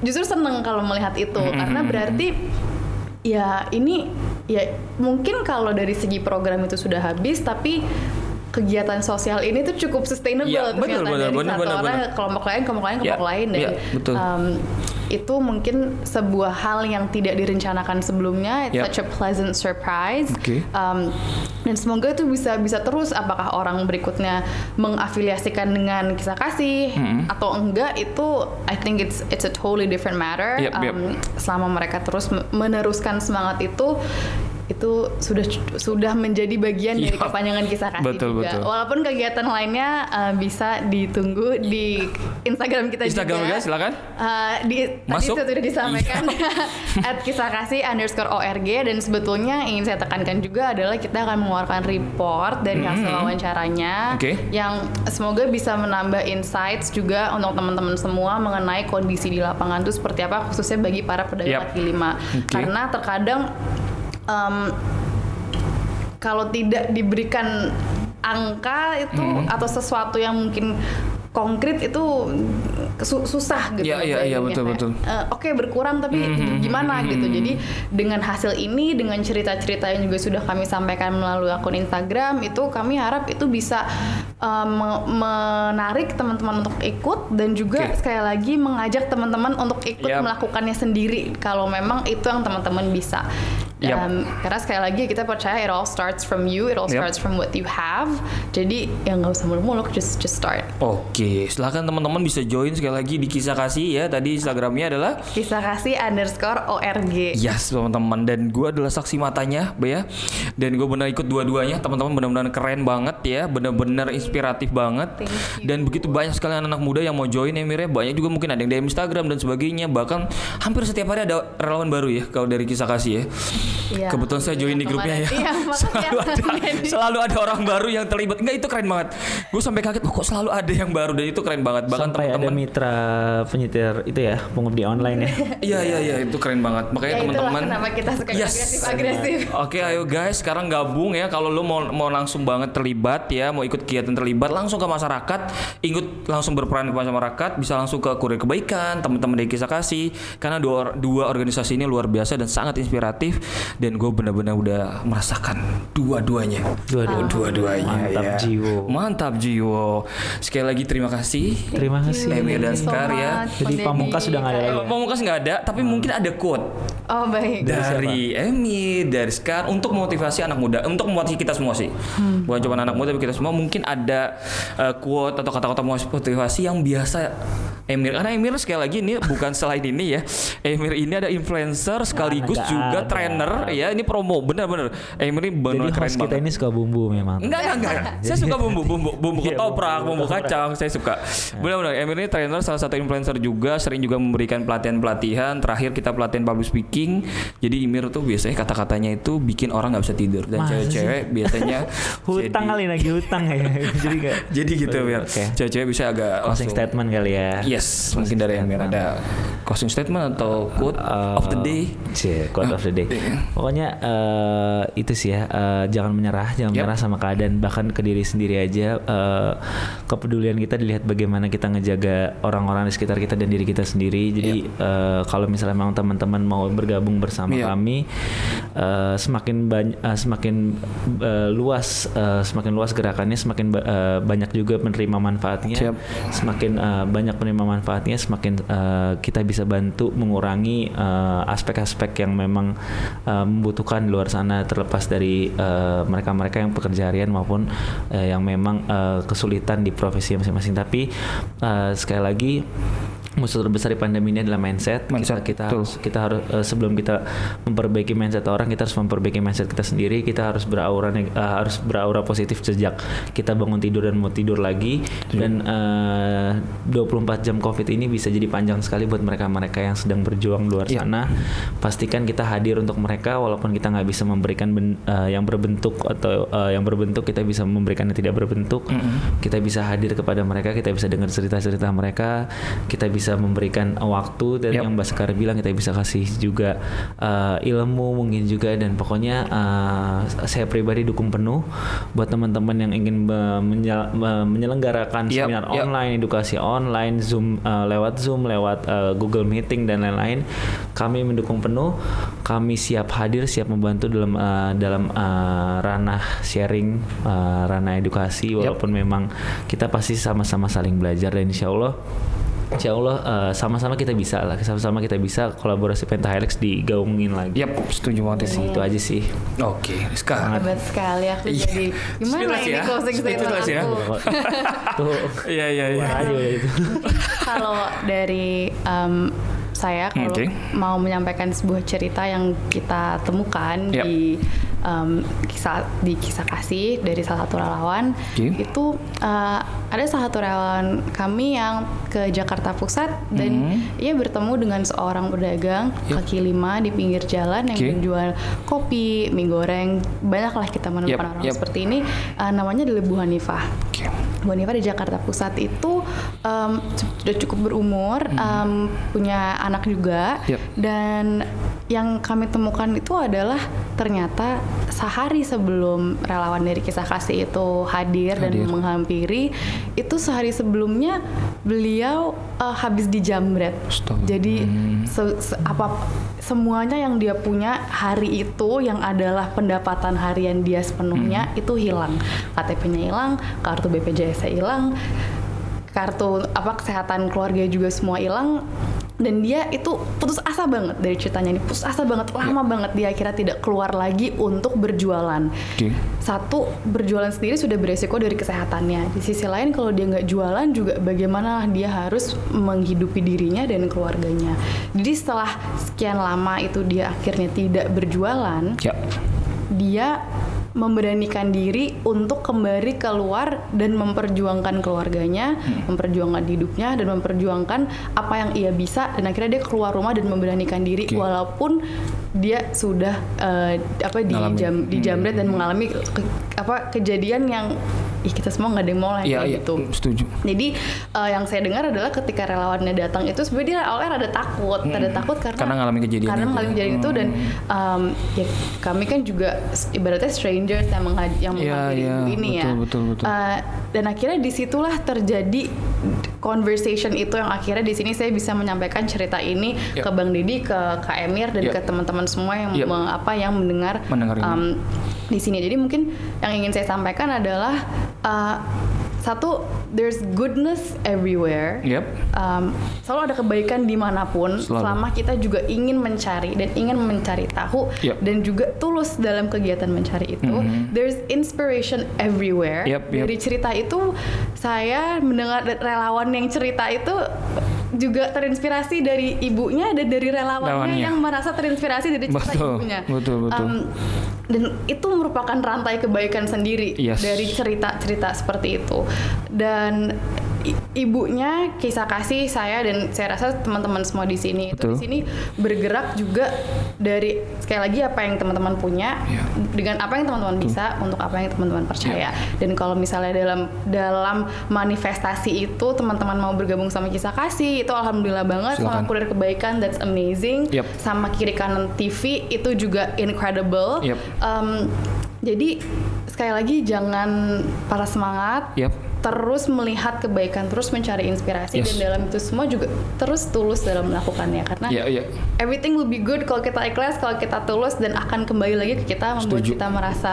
justru seneng kalau melihat itu. Karena berarti ya ini ya mungkin kalau dari segi program itu sudah habis tapi kegiatan sosial ini tuh cukup sustainable Iya, betul, ternyata betul, dari benar, satu benar, orang benar. kelompok lain kelompok lain kelompok lain dan iya, betul. um, itu mungkin sebuah hal yang tidak direncanakan sebelumnya it's Yap. such a pleasant surprise Oke. Um, dan semoga itu bisa bisa terus apakah orang berikutnya mengafiliasikan dengan kisah kasih atau enggak itu I think it's it's a totally different matter Yep, yep. Um, selama mereka terus me- meneruskan semangat itu itu sudah sudah menjadi bagian dari Yap. kepanjangan kisah kasih Betul, juga betul. walaupun kegiatan lainnya uh, bisa ditunggu di Instagram kita Instagram juga juga silakan. Uh, di, Masuk. tadi sudah disampaikan at kisah kasih underscore org dan sebetulnya yang ingin saya tekankan juga adalah kita akan mengeluarkan report dari hasil wawancaranya Oke. yang semoga bisa menambah insights juga untuk teman-teman semua mengenai kondisi di lapangan itu seperti apa khususnya bagi para pedagang Yap. kaki lima Oke. karena terkadang em, kalau tidak diberikan angka itu Hmm. atau sesuatu yang mungkin konkret itu su- susah gitu. Iya, iya, iya, bayanginnya. betul, betul. Hmm, eh, Oke berkurang tapi gimana gitu. Jadi dengan hasil ini, dengan cerita-cerita yang juga sudah kami sampaikan melalui akun Instagram itu kami harap itu bisa me- menarik teman-teman untuk ikut dan juga Oke. sekali lagi mengajak teman-teman untuk ikut Yap. melakukannya sendiri kalau memang itu yang teman-teman bisa. Yap. Um, karena sekali lagi kita percaya it all starts from you, it all Yap. starts from what you have. Jadi ya nggak usah muluk-muluk, just just start. Oke, silahkan teman-teman bisa join sekali lagi di kisah kasih ya. Tadi Instagramnya adalah Kisah kasih underscore org. Yes teman-teman dan gue adalah saksi matanya Be, ya dan gue benar ikut dua-duanya teman-teman benar-benar keren banget ya benar-benar inspiratif banget Thank you. dan begitu banyak sekali anak-anak muda yang mau join ya Mir ya banyak juga mungkin ada yang di Instagram dan sebagainya bahkan hampir setiap hari ada relawan baru ya kalau dari kisah kasih ya Iya, Kebetulan saya join di grupnya ya. Iya, ya, selalu ada, selalu ada orang baru yang terlibat. Enggak itu keren banget. Gue sampai kaget, oh, kok selalu ada yang baru dan itu keren banget. Bahkan teman-teman. mitra penyetir itu ya, pengupdi online ya. Iya iya iya itu keren banget. Makanya Ya teman-teman. kenapa kita suka Yes. agresif-agresif. Oke ayo guys sekarang gabung ya kalau lu mau mau langsung banget terlibat ya mau ikut kegiatan terlibat langsung ke masyarakat ikut langsung berperan ke masyarakat bisa langsung ke kurir kebaikan teman-teman dari kisah kasih karena dua dua organisasi ini luar biasa dan sangat inspiratif dan gue benar-benar udah merasakan dua-duanya Dua-dua. dua-duanya Mantap ya. jiwo. mantap jiwo sekali lagi terima kasih Terima kasih. Emir dan Skar ya. Jadi Pamungkas sudah nggak ada lagi. Pamungkas nggak ada tapi mungkin ada quote Oh baik. dari Emi, dari Scar untuk memotivasi anak muda, untuk memotivasi kita semua sih. Bukan cuma anak muda, tapi kita semua mungkin ada uh, quote atau kata-kata motivasi yang biasa Emir karena Emir sekali lagi ini bukan selain ini ya. Emir ini ada influencer sekaligus nggak juga ada. trainer ya. Ini promo bener-bener. Emir ini Jadi benar keren host kita banget. ini suka bumbu memang. Enggak, enggak, enggak. saya suka bumbu, bumbu, bumbu Iya, ketoprak, bumbu kacang, saya suka. Benar-benar. Emir ini trainer salah satu influencer juga, sering juga memberikan pelatihan-pelatihan. Terakhir kita pelatihan public speaking. Jadi Emir tuh biasanya kata-katanya itu bikin orang nggak bisa tidur. Dan cewek-cewek biasanya Hutang jadi, kali lagi hutang ya. Jadi. Jadi gitu Emir. Oke. Cewek-cewek bisa agak Closing langsung- statement kali ya. Yes, mungkin dari Emir ada closing statement atau quote of the day. Cie, quote of the day. Pokoknya eh, itu sih ya, eh, jangan menyerah, jangan Yep. menyerah sama keadaan bahkan ke diri sendiri aja. eh, kepedulian kita dilihat bagaimana kita ngejaga orang-orang di sekitar kita dan diri kita sendiri. Jadi eh, kalau misalnya memang teman-teman mau bergabung bersama Yep. kami, eh, semakin banyak, semakin eh, luas, eh, semakin luas gerakannya, semakin ba- eh, banyak juga menerima manfaatnya. Siap. Semakin eh, banyak penerima manfaatnya, semakin eh, kita bisa bantu mengurangi aspek-aspek yang memang eh, membutuhkan di luar sana terlepas dari mereka-mereka yang pekerja harian maupun eh, yang memang eh, kesulitan di profesi masing-masing. Tapi eh, sekali lagi musuh terbesar di pandemi ini adalah mindset. Mindset, kita kita harus kita harus eh, sebelum kita memperbaiki mindset orang, kita harus memperbaiki mindset kita sendiri. Kita harus beraura eh, harus beraura positif sejak kita bangun tidur dan mau tidur lagi. Dan eh, 24 jam COVID ini bisa jadi panjang sekali buat mereka-mereka yang sedang berjuang di luar Iya. sana. Pastikan kita hadir untuk mereka walaupun kita nggak bisa memberikan ben- eh, yang berbentuk atau eh, yang berbentuk kita bisa memberikan yang tidak berbentuk. Kita bisa hadir kepada mereka, kita bisa dengar cerita-cerita mereka, kita bisa memberikan waktu dan Yap. yang Mbak Sekar bilang kita bisa kasih juga eh, ilmu mungkin juga dan pokoknya eh, saya pribadi dukung penuh buat teman-teman yang ingin menyel- me- menyelenggarakan Yap, seminar yap. online, edukasi online, Zoom eh, lewat Zoom, lewat eh, Google Meeting dan lain-lain. Kami mendukung penuh. Kami siap hadir, siap membantu dalam eh, dalam eh, ranah sharing, eh, ranah edukasi walaupun memang kita pasti sama-sama saling belajar dan insya Allah Insya Allah eh, sama-sama kita bisa lah, sama-sama kita bisa kolaborasi Pentahelix digaungin lagi. Yap, setuju banget sih. Itu aja sih. Oke, sekarang. Hebat sekali aku Iya. jadi gimana Speechless ini ya? closing statement ya? aku. Tuh, Iya iya iya. keluar aja udah itu. kalau dari em, saya kalau Oke. mau menyampaikan sebuah cerita yang kita temukan Yap. di em, kisah di kisah kasih dari salah satu relawan Oke. itu eh, ada salah satu relawan kami yang ke Jakarta Pusat dan ia bertemu dengan seorang pedagang Hmm. Yap. kaki lima di pinggir jalan yang Oke. menjual kopi, mie goreng, banyaklah kita menemukan Yap, orang yap. seperti ini. Eh, namanya adalah Bu Hanifah. Hanifah di Jakarta Pusat itu em, sudah cukup berumur, em, punya anak juga, Hmm. Yap. dan yang kami temukan itu adalah ternyata sehari sebelum relawan dari kisah kasih itu hadir, dan Hadir. menghampiri, itu sehari sebelumnya beliau eh, habis dijamret. Astaga. Jadi se- se- apa semuanya yang dia punya hari itu yang adalah pendapatan harian dia sepenuhnya itu hilang. KTP-nya hilang, kartu BPJS-nya hilang, kartu apa kesehatan keluarga juga semua hilang dan dia itu putus asa banget dari ceritanya ini. Putus asa banget lama banget dia akhirnya tidak keluar lagi untuk berjualan. Oke. satu berjualan sendiri sudah beresiko dari kesehatannya. Di sisi lain kalau dia nggak jualan juga bagaimana dia harus menghidupi dirinya dan keluarganya. Jadi setelah sekian lama itu dia akhirnya tidak berjualan Ya. dia memberanikan diri untuk kembali keluar dan memperjuangkan keluarganya, Hmm. memperjuangkan hidupnya dan memperjuangkan apa yang ia bisa dan akhirnya dia keluar rumah dan memberanikan diri Oke. walaupun dia sudah eh, apa di Ngalamin. jam di jamret dan mengalami ke- apa kejadian yang ih kita semua nggak ada yang mau lah Iya, kayak gitu. setuju. Jadi eh, yang saya dengar adalah ketika relawannya datang itu sebenarnya dia awalnya ada takut, ada takut karena Karena ngalamin kejadian karena itu. ngalamin kejadian itu dan um, ya kami kan juga ibaratnya strangers yang mengaj- yang menghampiri iya, ibu ini ya. betul, betul, betul. Uh, dan akhirnya di situlah terjadi conversation itu yang akhirnya di sini saya bisa menyampaikan cerita ini Yap. ke Bang Didi, ke Kak Emir dan Yap. ke teman-teman semua yang Yap. me- apa yang mendengar, Mendengar um, di sini. Jadi mungkin yang ingin saya sampaikan adalah uh, satu there's goodness everywhere. Yep. Um, selalu ada kebaikan di mana pun Selalu. selama kita juga ingin mencari dan ingin mencari tahu Yep. dan juga tulus dalam kegiatan mencari itu Mhm. there's inspiration everywhere Yep, yep. dari cerita itu saya mendengar relawan yang cerita itu juga terinspirasi dari ibunya dan dari relawannya Relawannya. yang merasa terinspirasi dari cerita Betul, ibunya betul, betul. Um, dan itu merupakan rantai kebaikan sendiri Yes. dari cerita-cerita seperti itu dan ibunya kisah kasih saya dan saya rasa teman-teman semua di sini itu di sini bergerak juga dari sekali lagi apa yang teman-teman punya Iya. dengan apa yang teman-teman bisa untuk apa yang teman-teman percaya dan kalau misalnya dalam dalam manifestasi itu teman-teman mau bergabung sama kisah kasih itu alhamdulillah banget Silakan. sama kurir kebaikan that's amazing Yep. sama kiri kanan TV itu juga incredible Yep. Um, jadi sekali lagi jangan para semangat Yep. Terus melihat kebaikan terus mencari inspirasi Yes. dan dalam itu semua juga terus tulus dalam melakukannya karena Iya, iya. everything will be good kalau kita ikhlas kalau kita tulus dan akan kembali lagi ke kita membuat Setuju. kita merasa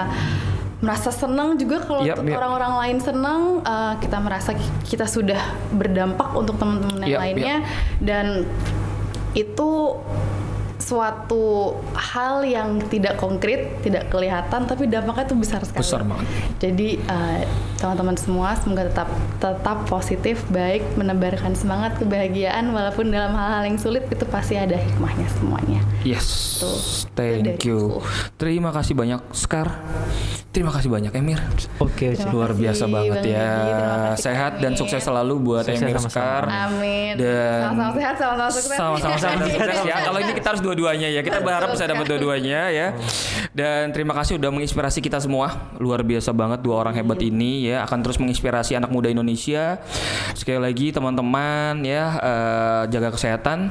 merasa senang juga kalau tuh yap. orang-orang lain senang uh, kita merasa ki- kita sudah berdampak untuk teman-teman yang Yap, lainnya dan itu suatu hal yang tidak konkret, tidak kelihatan, tapi dampaknya tuh besar sekali. Besar banget. Jadi uh, teman-teman semua semoga tetap tetap positif, baik, menebarkan semangat, kebahagiaan, walaupun dalam hal-hal yang sulit itu pasti ada hikmahnya semuanya. Yes. Tuh. Thank Itu you. Terima kasih banyak Scar. Terima kasih banyak Emir. Oke, Terima Luar kasih, biasa banget Bang ya. Kasih, Sehat dan sukses selalu buat Sukses Emir sama-sama. Scar. Amin. Dan sama-sama sehat, sama-sama sukses. Sama-sama sehat dan sukses ya. Kalau ini kita harus dua-duanya ya. Kita berharap bisa dapat dua-duanya ya. Dan terima kasih udah menginspirasi kita semua. Luar biasa banget dua orang hebat ini ya akan terus menginspirasi anak muda Indonesia. Sekali lagi teman-teman ya eh, jaga kesehatan,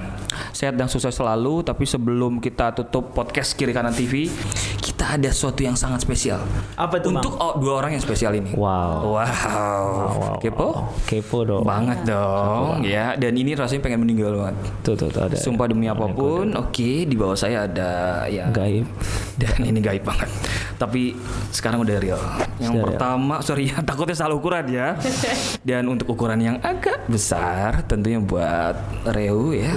sehat dan sukses selalu. Tapi sebelum kita tutup podcast kiri kanan TV, kita ada sesuatu yang sangat spesial. Apa itu, Untuk oh, dua orang yang spesial ini. Wow. Wow. wow, Kepo? wow. Kepo dong. Banget dong ya. Dan ini rasanya pengen meninggal banget. Tuh, tuh, tuh ada. Sumpah demi apa pun, oke di bawah saya ada ya Gaib. dan ini gaib banget. Tapi sekarang udah real. Yang Sudah pertama, sorry ya takutnya salah ukuran ya. dan untuk ukuran yang agak besar, tentunya buat Reu ya.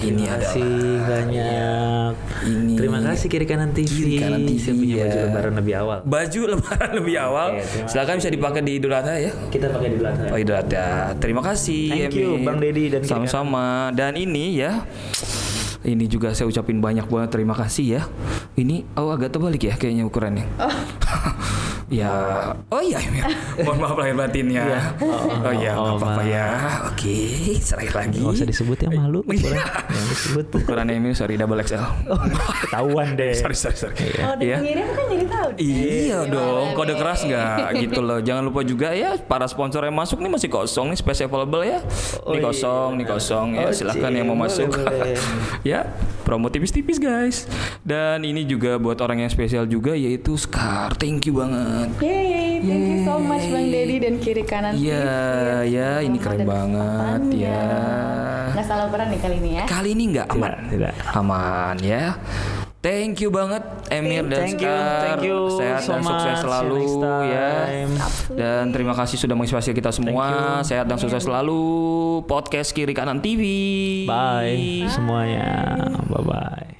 ini Terima ada kasih banyak. Ini Terima kasih kiri kanan TV. Kiri Kanan TV, punya baju ya. lebaran lebih awal. baju lebaran lebih awal. Terima Silakan bisa dipakai di Idul Adha ya. Kita pakai di belakang. Oh Idul Adha. Terima kasih. Thank you, Emir. Bang Deddy dan Sama-sama. Dan ini ya. Ini juga saya ucapin banyak banget terima kasih ya. Ini oh agak terbalik ya kayaknya ukurannya. Ya. Oh iya, Emir. Mohon maaf lahir batinnya. Iya. Oh, iya, nggak Oh, apa-apa ya. Oke, serahin lagi. Nggak usah disebut ya malu. Iya. Ukuran. Yang disebut. Ukuran Emir sorry double XL. Oh, ketahuan deh. sorry, sorry, sorry. Oh, Ya. ngirim kan jadi tahu. Iya Gimana dong, kode keras nggak gitu loh. Jangan lupa juga ya para sponsor yang masuk nih masih kosong nih space available ya. Oh, Nih iya. kosong, nih kosong ya. Oh, Silahkan yang mau masuk. ya, promo tipis-tipis guys. Dan ini juga buat orang yang spesial juga yaitu Scar. Thank you banget. Yeay, thank you so much Bang Dedi dan kiri kanan Iya, TV. ya, ini keren banget, ya. Nggak salah ukuran nih kali ini ya. Kali ini nggak aman. tidak. Aman ya. Thank you banget Emir dan Thank you, Scar. thank you Sehat so dan sukses selalu you ya. Dan terima kasih sudah menginspirasi kita semua. Sehat dan sukses selalu. Podcast kiri kanan TV. Bye semuanya. Bye bye.